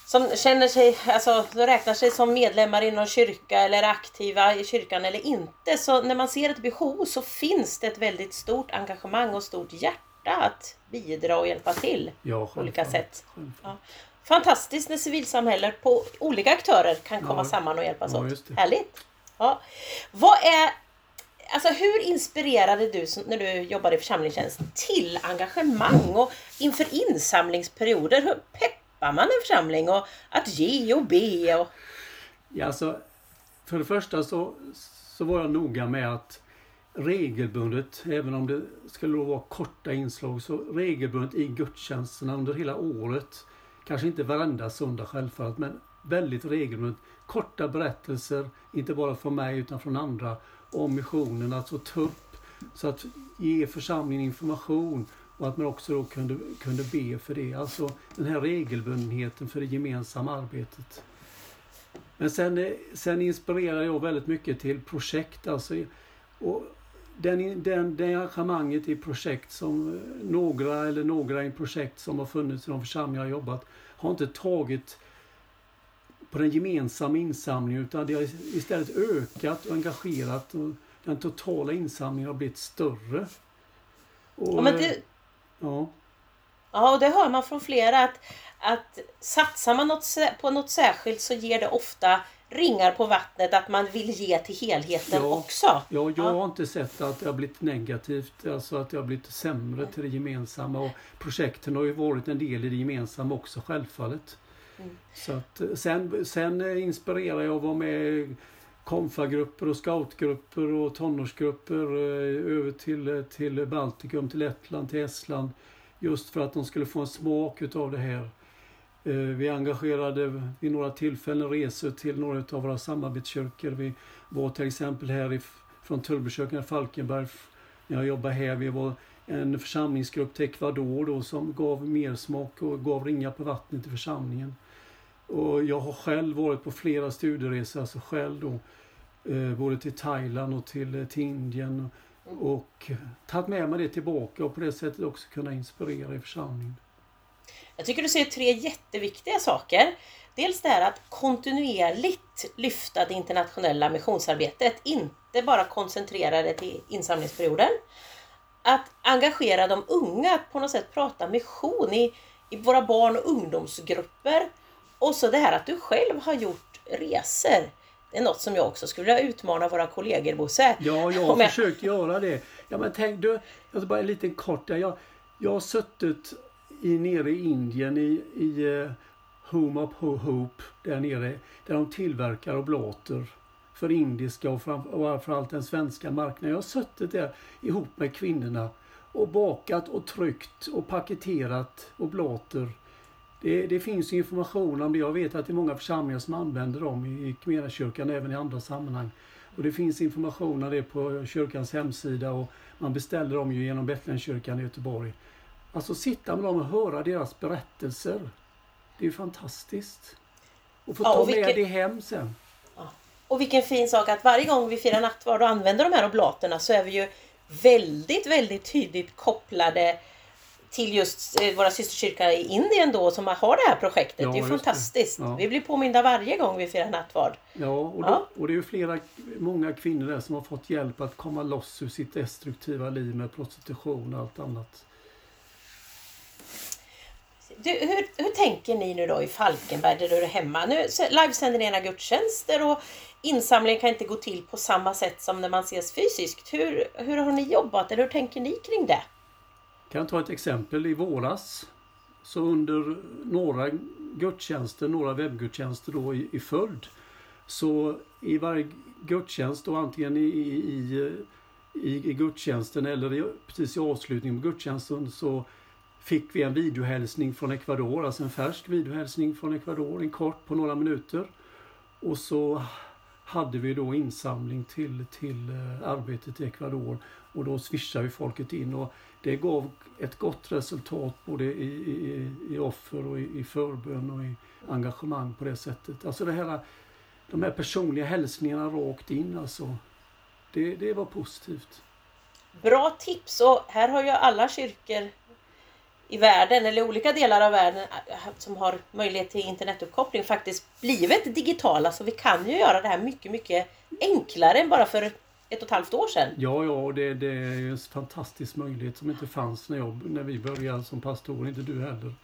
som känner sig, alltså räknar sig som medlemmar i någon kyrka eller aktiva i kyrkan eller inte. Så när man ser ett behov så finns det ett väldigt stort engagemang och stort hjärta att bidra och hjälpa till Ja, på olika sätt. Självfallet. Fantastiskt när civilsamhället på olika aktörer kan komma Ja. samman och hjälpas Ja, åt. Härligt! Ja. Vad är, alltså hur inspirerade du som- när du jobbade i församlingstjänst till engagemang och inför insamlingsperioder? Hur peppar man en församling och att ge och be? Och, Ja, alltså, för det första så, så var jag noga med att regelbundet, även om det skulle vara korta inslag, så regelbundet i gudstjänsterna under hela året. Kanske inte varenda söndag självfallet, men väldigt regelbundet. Korta berättelser, inte bara från mig utan från andra, om missionen. Alltså ta upp, så att ge församlingen information och att man också då kunde, kunde be för det. Alltså den här regelbundenheten för det gemensamma arbetet. Men sen, sen inspirerar jag väldigt mycket till projekt. Alltså, och den, den, det engagemanget i projekt som några eller några i projekt som har funnits i de församlingar jag har jobbat har inte tagit på den gemensamma insamlingen utan det har istället ökat och engagerat och den totala insamlingen har blivit större. Och, ja, men det, ja, ja, och det hör man från flera att, att satsar man något, på något särskilt så ger det ofta ringar på vattnet att man vill ge till helheten Ja. också. Ja, jag Ja. har inte sett att det har blivit negativt, alltså att det har blivit sämre till det gemensamma. Och projekten har ju varit en del i det gemensamma också självfallet. Mm. Så att, sen, sen inspirerar jag att vara med i konfagrupper och scoutgrupper och tonårsgrupper eh, över till, till Baltikum, till Lettland, till Estland. Just för att de skulle få en smak utav det här. Eh, vi engagerade vid några tillfällen resor till några av våra samarbetskyrkor. Vi var till exempel här i, från Tullbykyrkan i Falkenberg när jag jobbade här. Vi var en församlingsgrupp till Ecuador då, som gav mersmak och gav ringar på vattnet i församlingen. Och jag har själv varit på flera studieresor, alltså själv då, eh, både till Thailand och till, eh, till Indien. Och tagit med mig det tillbaka och på det sättet också kunna inspirera i församlingen. Jag tycker du säger tre jätteviktiga saker. Dels det här att kontinuerligt lyfta det internationella missionsarbetet, inte bara koncentrera det till insamlingsperioden. Att engagera de unga, att på något sätt prata mission i, i våra barn och ungdomsgrupper. Och så det här att du själv har gjort resor. Det är något som jag också skulle vilja utmana våra kollegor Bosse. Ja, jag har jag- försökt göra det. Ja, men tänk du, jag ska bara en liten kort där. Jag, jag har suttit i, nere i Indien i, i eh, Home of Ho- Hope där nere. Där de tillverkar oblater för indiska och fram- och framförallt den svenska marknaden. Jag har suttit där ihop med kvinnorna och bakat och tryckt och paketerat oblater. Det, det finns information om det. Jag vet att det är många församlingar som använder dem i Equmeniakyrkan även i andra sammanhang. Och det finns information om det på kyrkans hemsida och man beställer dem ju genom Betlehemskyrkan i Göteborg. Alltså sitta med dem och höra deras berättelser. Det är ju fantastiskt. Och få Ja, ta och med det hem sen. Och vilken fin sak att varje gång vi firar nattvard och använder de här oblaterna så är vi ju väldigt, väldigt tydligt kopplade till just eh, våra systerkyrkor i Indien då som har det här projektet. Ja, det är just det. fantastiskt. Ja. Vi blir påminda varje gång vi firar nattvard. Ja, och, då, Ja. och det är ju flera, många kvinnor där som har fått hjälp att komma loss ur sitt destruktiva liv med prostitution och allt annat. Du, hur, hur tänker ni nu då i Falkenberg där du är hemma? Nu livesänder ni era gudstjänster och insamlingen kan inte gå till på samma sätt som när man ses fysiskt. Hur, hur har ni jobbat eller hur tänker ni kring det? Kan ta ett exempel? I våras så under några gudstjänster, några webbgudstjänster då i, i följd så i varje gudstjänst då antingen i, i, i, i gudstjänsten eller i, precis i avslutningen på gudstjänsten så fick vi en videohälsning från Ecuador, alltså en färsk videohälsning från Ecuador, en kort på några minuter. Och så hade vi då insamling till, till eh, arbetet i Ecuador och då swishade vi folket in och det gav ett gott resultat både i, i, i offer och i, i förbön och i engagemang på det sättet. Alltså det här, de här personliga hälsningarna rakt in alltså. Det, det var positivt. Bra tips och här har ju alla kyrkor i världen eller olika delar av världen äh, som har möjlighet till internetuppkoppling faktiskt blivit digitala så vi kan ju göra det här mycket, mycket enklare än bara för ett och ett halvt år sedan. Ja, ja, och det, det är en fantastisk möjlighet som inte fanns när, jag, när vi började som pastor, inte du heller.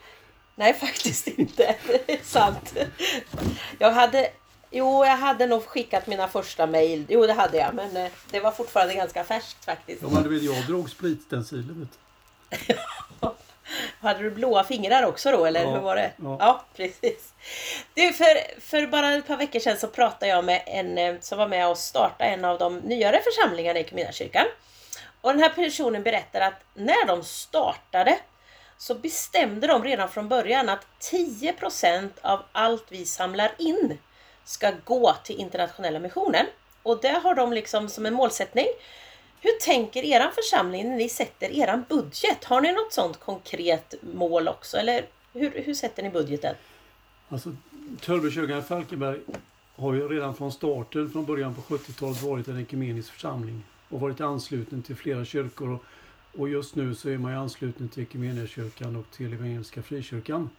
Nej, faktiskt inte. Det är sant. Jag hade, jo, jag hade nog skickat mina första mejl. Jo, det hade jag, men eh, det var fortfarande ganska färskt faktiskt. Ja, men du vet, jag drog spritstenciler. Hade du blåa fingrar också då, eller Ja, hur var det? ja. precis. Du, för, för bara ett par veckor sedan så pratade jag med en eh, som var med och startade en av de nyare församlingarna i Equmeniakyrkan. Och den här personen berättar att när de startade så bestämde de redan från början att 10% av allt vi samlar in ska gå till internationella missionen. Och det har de liksom som en målsättning. Hur tänker er församling när ni sätter er budget? Har ni något sådant konkret mål också? Eller hur, hur sätter ni budgeten? Alltså, Törnbykyrkan i Falkenberg har ju redan från starten, från början på 70-talet, varit en ekumenisk församling och varit ansluten till flera kyrkor. Och, och just nu så är man ju ansluten till Equmeniakyrkan och till Evangeliska Frikyrkan.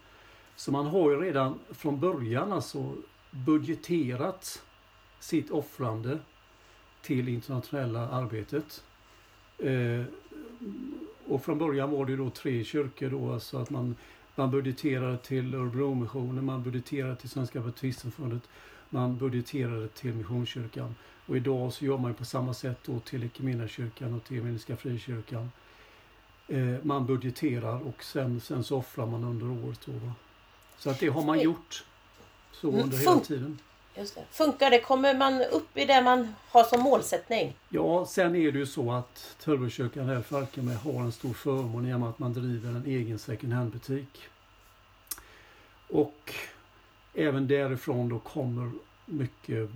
Så man har ju redan från början alltså budgeterat sitt offrande till internationella arbetet. Eh, och från början var det då tre kyrkor då, alltså att man man budgeterade till Örebromissionen, man budgeterade till Svenska Baptistsamfundet, man budgeterade till Missionskyrkan. Och idag så gör man på samma sätt då till Equmeniakyrkan och till Evangeliska Frikyrkan. Eh, man budgeterar och sen, sen så offrar man under året. Då, va? Så att det har man gjort så Mm, under hela tiden. Just det. Funkar det? Kommer man upp i det man har som målsättning? Ja, sen är det ju så att Törnbrokskyrkan här i Falkenberg har en stor förmån i och med att man driver en egen second hand-butik. Och även därifrån då kommer mycket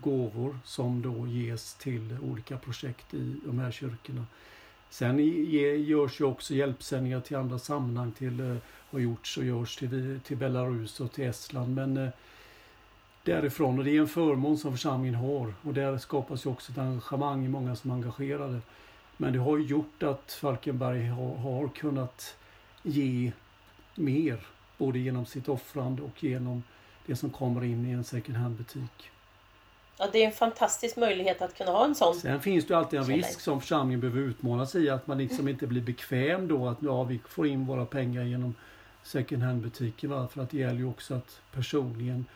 gåvor som då ges till olika projekt i de här kyrkorna. Sen görs ju också hjälpsändningar till andra sammanhang, till, eh, har gjorts och görs till, till Belarus och till Estland. Men eh, därifrån, och det är en förmån som församlingen har och där skapas ju också ett engagemang i många som är engagerade. Men det har gjort att Falkenberg har, har kunnat ge mer, både genom sitt offrande och genom det som kommer in i en second hand-butik. Ja, det är en fantastisk möjlighet att kunna ha en sån. Sen finns det alltid en risk som församlingen behöver utmanas i att man liksom inte blir bekväm då att ja, vi får in våra pengar genom second hand-butiker. Va? För att det gäller ju också att personligen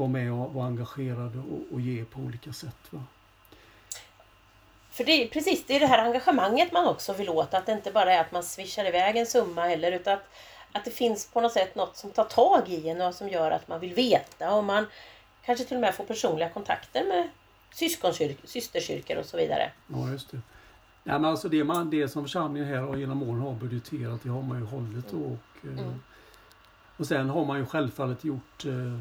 vara med och vara engagerad och, och ge på olika sätt. Va? För det är precis det, är det här engagemanget man också vill åt. Att det inte bara är att man swishar iväg en summa heller utan att, att det finns på något sätt något som tar tag i en och som gör att man vill veta och man kanske till och med får personliga kontakter med systerkyrkor och så vidare. Ja, just det. Ja, men alltså det, man, det som församlingen här och genom åren har budgeterat, det har man ju hållit. Mm. Och, eh, och sen har man ju självfallet gjort, eh,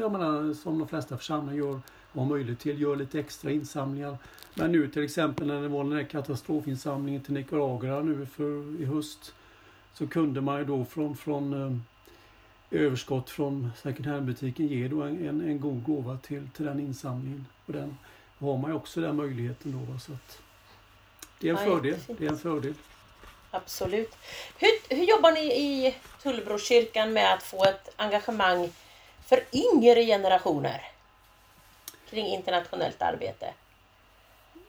jag menar som de flesta församlingar gör, har möjlighet till, gör lite extra insamlingar. Men nu till exempel när det var den här katastrofinsamlingen till Nicaragua nu för, i höst så kunde man ju då från, från eh, överskott från second hand-butiken ge då en, en, en, god gåva till, till den insamlingen. Och den har man ju också den möjligheten då. Så att det är en ja, fördel. Det är en fördel. Absolut. Hur, hur jobbar ni i Tullbrokyrkan med att få ett engagemang för yngre generationer kring internationellt arbete?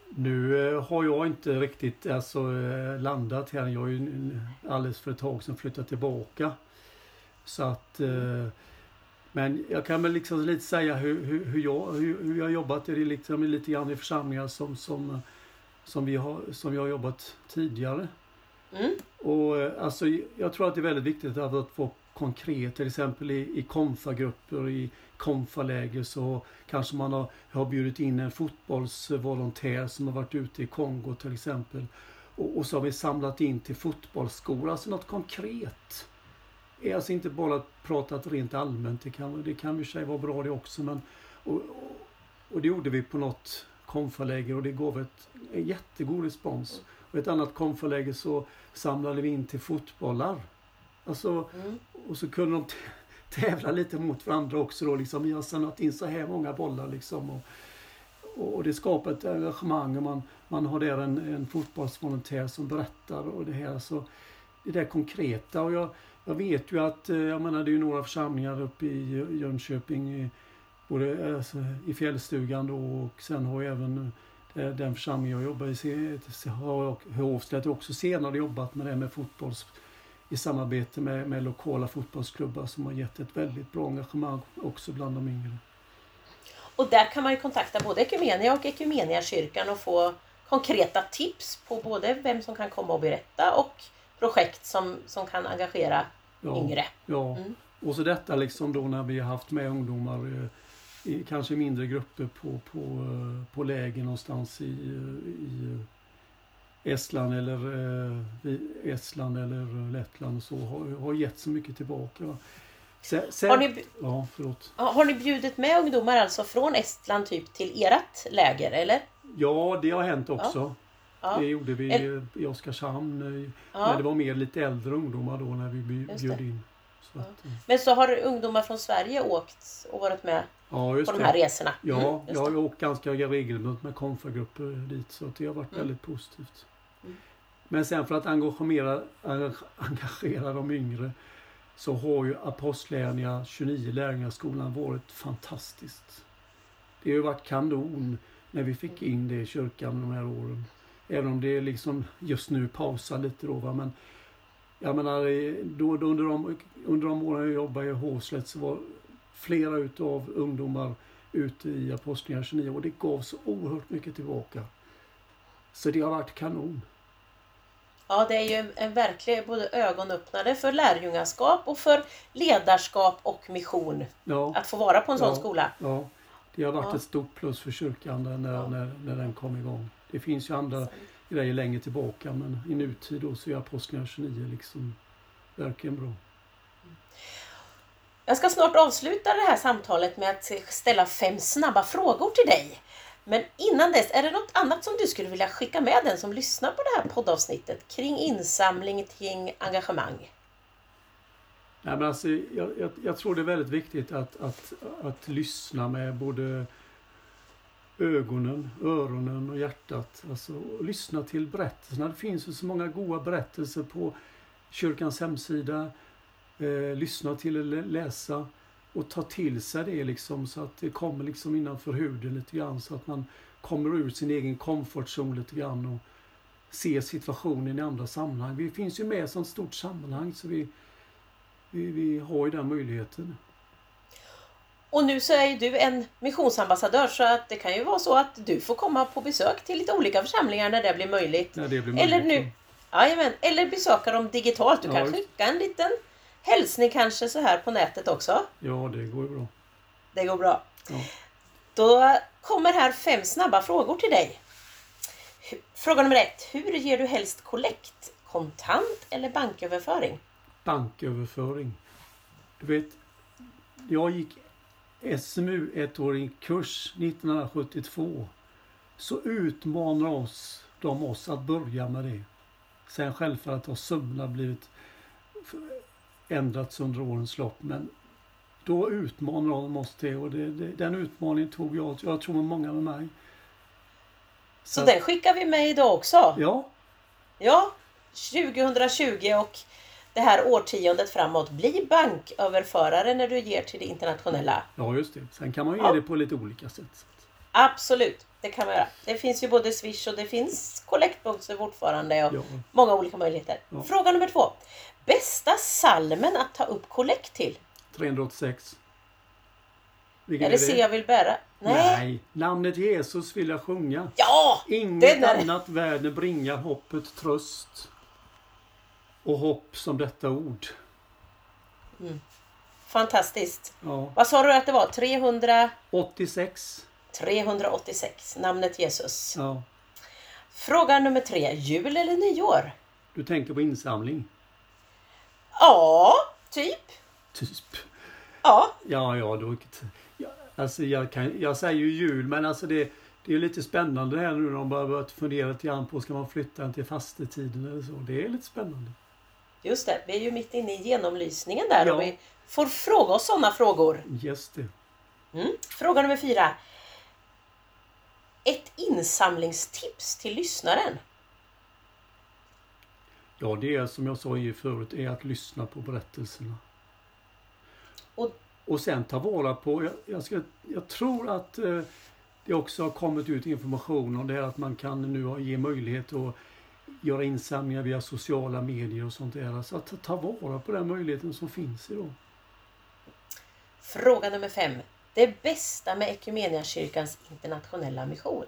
Nu eh, har jag inte riktigt alltså, eh, landat här. Jag har ju alldeles för ett tag sedan flyttat tillbaka. Så att, eh, men jag kan väl liksom lite säga hur, hur, hur jag, hur, jag jobbat i, liksom, lite grann i församlingar som, som, som, vi har, som jag har jobbat tidigare. Mm. Och alltså, jag tror att det är väldigt viktigt att få konkret, till exempel i, i konfagrupper, i konfaläger så kanske man har, har bjudit in en fotbollsvolontär som har varit ute i Kongo till exempel. Och, och så har vi samlat in till fotbollsskola, alltså något konkret. Är alltså inte bara pratat rent allmänt, det kan, det kan i sig vara bra det också men och, och, och det gjorde vi på något konfaläger och det gav ett, en jättegod respons. Och ett annat konfaläger så samlade vi in till fotbollar. Alltså, mm. Och så kunde de tävla lite mot varandra också då. Liksom, vi har samlat in så här många bollar liksom. Och, och det skapar ett engagemang och man, man har där en, en fotbollsvolontär som berättar och det här. Så det där konkreta och jag, jag vet ju att, eh, jag menar det är ju några församlingar uppe i Jönköping, både alltså, i fjällstugan då och sen har jag även eh, den församling jag jobbar i, har Hovslätt också senare jobbat med det med fotbolls i samarbete med, med lokala fotbollsklubbar som har gett ett väldigt bra engagemang också bland de yngre. Och där kan man ju kontakta både Ekumenia och Ekumeniakyrkan och få konkreta tips på både vem som kan komma och berätta och projekt som, som kan engagera ja, yngre. Ja, mm. och så detta liksom då när vi har haft med ungdomar eh, i kanske mindre grupper på, på, eh, på läger någonstans i, i Estland eller, eh, Estland eller Lettland och så har, har gett så mycket tillbaka. Sen, sen, har, ni, ja, förlåt. har ni bjudit med ungdomar alltså från Estland typ till ert läger eller? Ja, det har hänt också. Ja. Det gjorde vi El i Oskarshamn. Ja. När det var mer lite äldre ungdomar då när vi bjöd in. Så att, ja. Men så har ungdomar från Sverige åkt och varit med ja, på de här resorna? Ja, mm, jag har åkt ganska regelbundet med konfagrupper dit så det har varit mm. väldigt positivt. Men sen för att engagera, engagera de yngre så har ju Apostlärningar 29 lärjungaskolan varit fantastiskt. Det har ju varit kanon när vi fick in det i kyrkan de här åren. Även om det liksom just nu pausar lite då. Va? Men jag menar, då, då under, de, under de åren jag jobbade i Håslet så var flera utav ungdomar ute i Apostlagärningarna 29 och det gav så oerhört mycket tillbaka. Så det har varit kanon. Ja, det är ju en verklig både ögonöppnare för lärjungaskap och för ledarskap och mission. Ja. Att få vara på en sån ja. skola. Ja, det har varit ja. ett stort plus för kyrkan när, ja. när, när den kom igång. Det finns ju andra grejer längre tillbaka men i nutid då så är Apostlagärningarna 29 liksom verkligen bra. Jag ska snart avsluta det här samtalet med att ställa fem snabba frågor till dig. Men innan dess, är det något annat som du skulle vilja skicka med den som lyssnar på det här poddavsnittet kring insamling, kring engagemang? Nej, men alltså, jag, jag, jag tror det är väldigt viktigt att, att, att lyssna med både ögonen, öronen och hjärtat. Alltså, och lyssna till berättelserna. Det finns ju så många goda berättelser på kyrkans hemsida. Eh, lyssna till eller läsa och ta till sig det liksom så att det kommer liksom innanför huden lite grann så att man kommer ur sin egen komfortzon lite grann och ser situationen i andra sammanhang. Vi finns ju med i ett sånt stort sammanhang så vi, vi, vi har ju den möjligheten. Och nu så är ju du en missionsambassadör så att det kan ju vara så att du får komma på besök till lite olika församlingar när det blir möjligt. När det blir möjligt. Eller nu, jajamän, eller besöka dem digitalt. Du Ja, kan skicka en liten hälsning kanske så här på nätet också. Ja, det går ju bra. Det går bra. Ja. Då kommer här fem snabba frågor till dig. Fråga nummer ett. Hur ger du helst kollekt? Kontant eller banköverföring? banköverföring. Du vet, jag gick SMU ettårig kurs 1972. Så utmanar oss, de oss att börja med det. Sen självfallet har summorna blivit ändrats under årens lopp. Men då utmanar de oss det och det, det, den utmaningen tog jag. Jag tror många med mig. Så Så- den skickar vi med idag också. Ja, Ja, 2020 och det här årtiondet framåt. Bli banköverförare när du ger till det internationella. ja just det. Sen kan man ju Ja. ge det på lite olika sätt. Absolut, det kan man göra. Det finns ju både Swish och det finns kollektboxar fortfarande och Ja. många olika möjligheter. Ja. Fråga nummer två. Bästa salmen att ta upp kollekt till? 386. Vilken Är det se jag vill bära? Nej. Nej, namnet Jesus vill jag sjunga. Ja! Inget är annat världen bringar hoppet tröst och hopp som detta ord. Fantastiskt. Ja, Vad sa du att det var? 300... 86. 386. Namnet Jesus. Ja, Fråga nummer tre. Jul eller nyår? du tänker på insamling? Ja, typ. Typ. Ja. Ja, ja, då... Ja, alltså jag, kan, jag säger ju jul, men alltså det, det är lite spännande här nu när de börjar börjat fundera lite grann på ska man flytta den till fastetiden eller så. Det är lite spännande. Just det, vi är ju mitt inne i genomlysningen där Ja. och vi får fråga oss sådana frågor. Just det. Mm. Fråga nummer fyra. Ett insamlingstips till lyssnaren. Ja, det är som jag sa i förut, är att lyssna på berättelserna. Och- Och sen ta vara på, jag, jag, ska, jag tror att eh, det också har kommit ut information om det här att man kan nu ge möjlighet att göra insamlingar via sociala medier och sånt där. Så att ta- ta vara på den möjligheten som finns idag. Fråga nummer fem. Det bästa med Equmeniakyrkans internationella mission.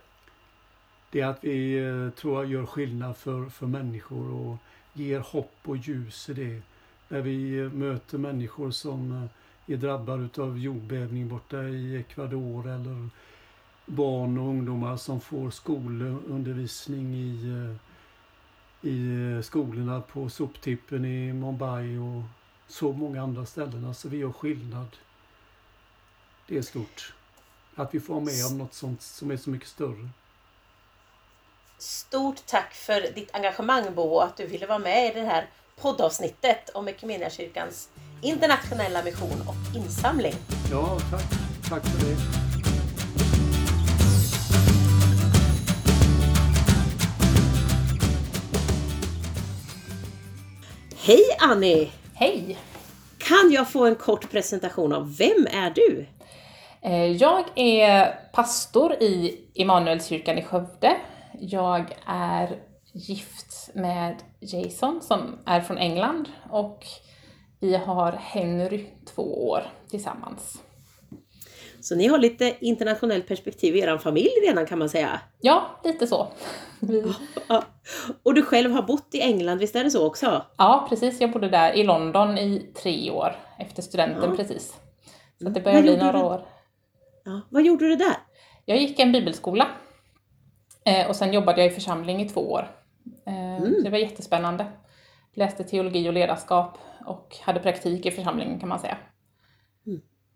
Det är att vi eh, tror jag gör skillnad för, för människor och ger hopp och ljus i det. När vi möter människor som eh, är drabbade av jordbävning borta i Ecuador eller barn och ungdomar som får skolundervisning i, eh, i eh, skolorna på soptippen i Mumbai och så många andra ställen. Alltså vi gör skillnad. Det är stort. Att vi får med om något sånt som är så mycket större. Stort tack för ditt engagemang Bo och att du ville vara med i det här poddavsnittet om Equmeniakyrkans internationella mission och insamling. Ja, tack. Tack för det. Hej Annie! Hej! Kan jag få en kort presentation av vem är du? Eh, Jag är pastor i Immanuelskyrkan i Skövde. Jag är gift med Jason som är från England och vi har Henry två år tillsammans. Så ni har lite internationellt perspektiv i er familj redan kan man säga. Ja, lite så. Och du själv har bott i England, visst är det så också? ja, precis. Jag bodde där i London i tre år efter studenten Ja. precis. Så det börjar Vad bli några du? år. Ja. Vad gjorde du där? Jag gick en bibelskola eh, och sen jobbade jag i församling i två år. Eh, så Det var jättespännande. Läste teologi och ledarskap och hade praktik i församlingen kan man säga.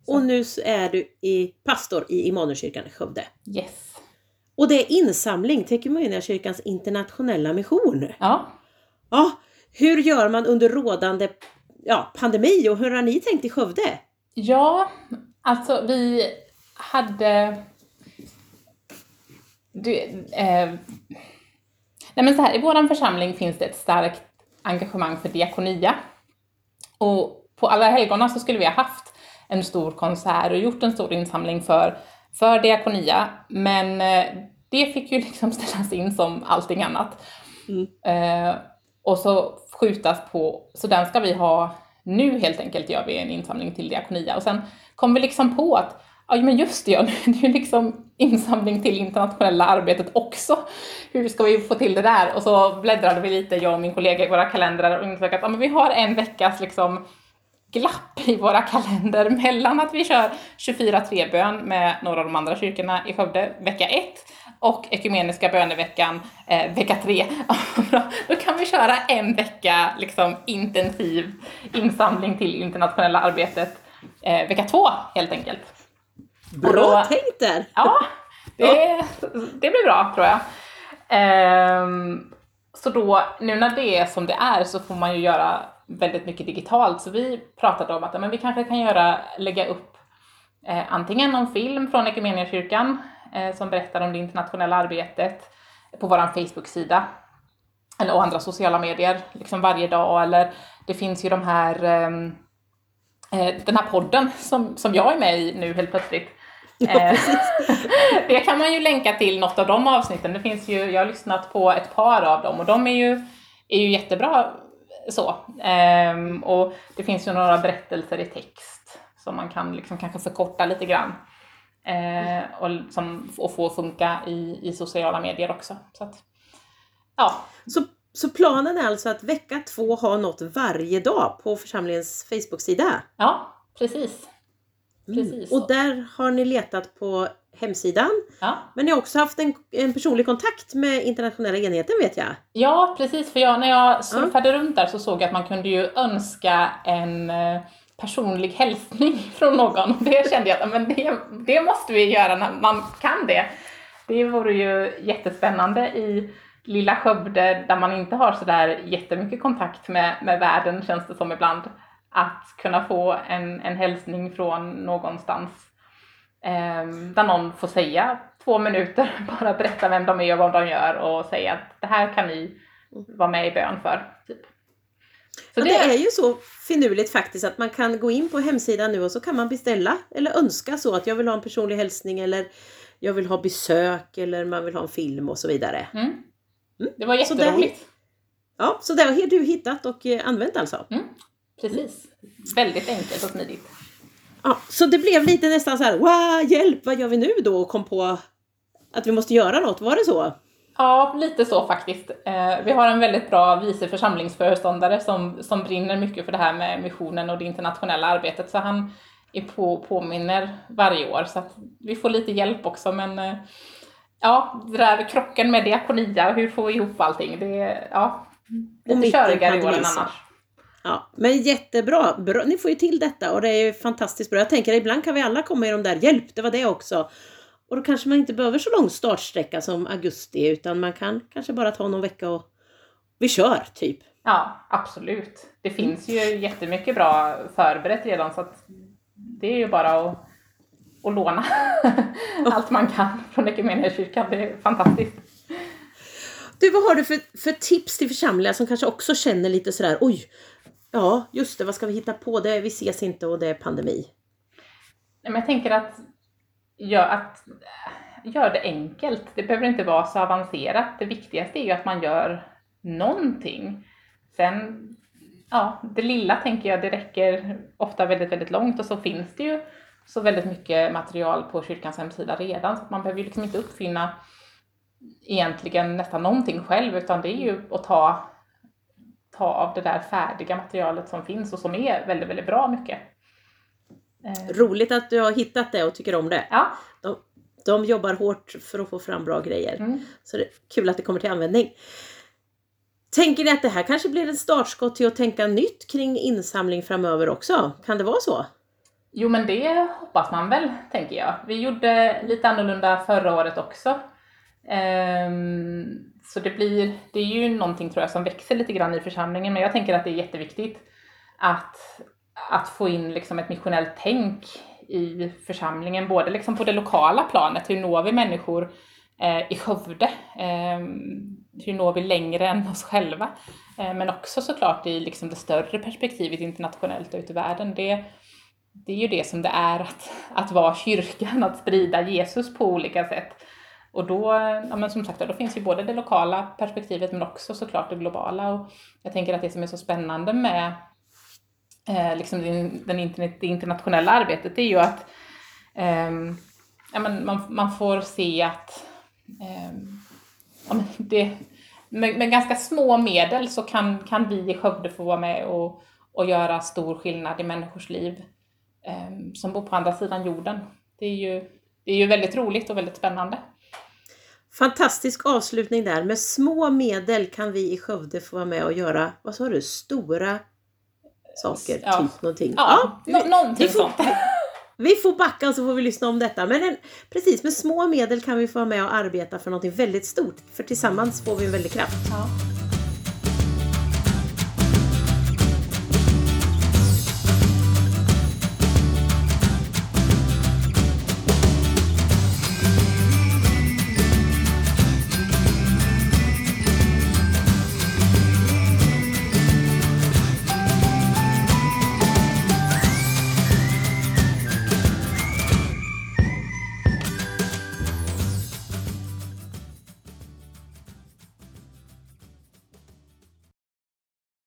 Och nu är du i, pastor i Immanuelskyrkan i Skövde. Yes. Och det är insamling till Equmeniakyrkans internationella mission. Ja. Ja, hur gör man under rådande ja, pandemi och hur har ni tänkt i Skövde? Ja, alltså vi hade... Du, eh, nej men så här, I vår församling finns det ett starkt engagemang för diakonia. Och på alla helgona så skulle vi ha haft en stor konsert och gjort en stor insamling för, för diakonia. Men eh, det fick ju liksom ställas in som allting annat. Mm. Eh, och så skjutas på, så den ska vi ha nu helt enkelt gör vi en insamling till diakonia. Och sen kom vi liksom på att Ja men just det, ja, det är ju liksom insamling till internationella arbetet också. Hur ska vi få till det där? Och så bläddrade vi lite, jag och min kollega i våra kalendrar och insåg att ja, men vi har en veckas liksom glapp i våra kalender mellan att vi kör 24-3-bön med några av de andra kyrkorna i Skövde vecka 1 och ekumeniska böneveckan eh, vecka 3. Då kan vi köra en vecka liksom intensiv insamling till internationella arbetet eh, vecka 2 helt enkelt. Bra då, tänkt där! Ja, det, det blir bra tror jag. Ehm, så då, nu när det är som det är så får man ju göra väldigt mycket digitalt. Så vi pratade om att men vi kanske kan göra, lägga upp eh, antingen någon film från Equmeniakyrkan eh, som berättar om det internationella arbetet på vår Facebook-sida eller och andra sociala medier liksom varje dag. Eller det finns ju de här ehm, eh, den här podden som, som jag är med i nu helt plötsligt. Ja, Eh, det kan man ju länka till något av de avsnitten. Det finns ju, jag har lyssnat på ett par av dem och de är ju, är ju jättebra så. Ehm, och det finns ju några berättelser i text som man kan liksom kanske förkorta lite grann. Eh, och, som, och få funka i, i sociala medier också. Så att, ja, Så, så planen är alltså att vecka två ha något varje dag på församlingens Facebook-sida? ja, precis. Precis så. Och där har ni letat på hemsidan. Ja. Men ni har också haft en, en personlig kontakt med internationella enheten vet jag. Ja, precis. För jag, när jag surfade runt där så såg jag att man kunde ju önska en eh, personlig hälsning från någon. Och det kände jag att men det, det måste vi göra när man kan det. Det vore ju jättespännande i lilla Skövde där man inte har sådär jättemycket kontakt med, med världen känns det som ibland. Att kunna få en, en hälsning från någonstans Ehm, där någon får säga två minuter, bara berätta vem de är och vad de gör och säga att det här kan ni vara med i bön för. Typ. Så det är ju så finurligt faktiskt att man kan gå in på hemsidan nu och så kan man beställa eller önska så att jag vill ha en personlig hälsning eller jag vill ha besök eller man vill ha en film och så vidare. Mm. Det var Så där- jätteroligt. Ja, så det har du hittat och eh, använt alltså? Mm. Precis. Väldigt enkelt och smidigt. Ja, så det blev lite nästan så här, wow, hjälp, vad gör vi nu då? Och kom på att vi måste göra något, var det så? Ja, lite så faktiskt. Eh, vi har en väldigt bra vice församlingsföreståndare som, som brinner mycket för det här med missionen och det internationella arbetet. Så han är på påminner varje år så vi får lite hjälp också. Men eh, ja, det där krocken med diakonia, hur får vi ihop allting? Det är ja, lite körigare i år än annars. Ja, men jättebra. Bra. Ni får ju till detta och det är fantastiskt bra. Jag tänker ibland kan vi alla komma i de där, hjälp, det var det också. Och då kanske man inte behöver så lång startsträcka som augusti utan man kan kanske bara ta någon vecka och vi kör typ. Ja, absolut. Det finns ju jättemycket bra förberett redan så att det är ju bara att, att låna allt man kan från Equmeniakyrkan. Det är fantastiskt. Du, vad har du för, för tips till församlingar som kanske också känner lite sådär, oj, ja just det, vad ska vi hitta på? Det, vi ses inte och det är pandemi. Nej, Men jag tänker att gör, att äh, gör det enkelt. Det behöver inte vara så avancerat. Det viktigaste är ju att man gör någonting. Sen, ja, det lilla tänker jag, det räcker ofta väldigt, väldigt långt och så finns det ju så väldigt mycket material på kyrkans hemsida redan så man behöver ju liksom inte uppfinna egentligen nästan någonting själv utan det är ju att ta, ta av det där färdiga materialet som finns och som är väldigt, väldigt bra mycket. Eh, Roligt att du har hittat det och tycker om det. Ja, De, de jobbar hårt för att få fram bra grejer. mm. Så det är kul att det kommer till användning. Tänker ni att det här kanske blir ett startskott till att tänka nytt kring insamling framöver också? Kan det vara så? Jo, men det hoppas man väl, tänker jag. Vi gjorde lite annorlunda förra året också. Ehm, så det blir, det är ju någonting tror jag som växer lite grann i församlingen, men jag tänker att det är jätteviktigt att, att få in liksom ett missionellt tänk i församlingen, både liksom på det lokala planet, hur når vi människor eh, i Skövde? Eh, hur når vi längre än oss själva? Eh, men också såklart i liksom det större perspektivet internationellt och ute i världen. Det, det är ju det som det är att, att vara kyrkan, att sprida Jesus på olika sätt. Och då, ja men som sagt, då finns ju både det lokala perspektivet men också såklart det globala. Och jag tänker att det som är så spännande med eh, liksom den, den internet, det internationella arbetet är ju att eh, ja, men man, man får se att eh, ja, men det, med, med, ganska små medel så kan, kan vi i Skövde få vara med och, och göra stor skillnad i människors liv ehm, som bor på andra sidan jorden. Det är, ju, det är ju väldigt roligt och väldigt spännande. Fantastisk avslutning där. Med små medel kan vi i Skövde få vara med och göra, vad sa du, stora saker? Ja. Typ någonting. Ja, vi, nå- någonting vi får, sånt. Vi får backa så får vi lyssna om detta. Men en, precis, med små medel kan vi få vara med och arbeta för någonting väldigt stort. För tillsammans får vi en väldig kraft. Ja.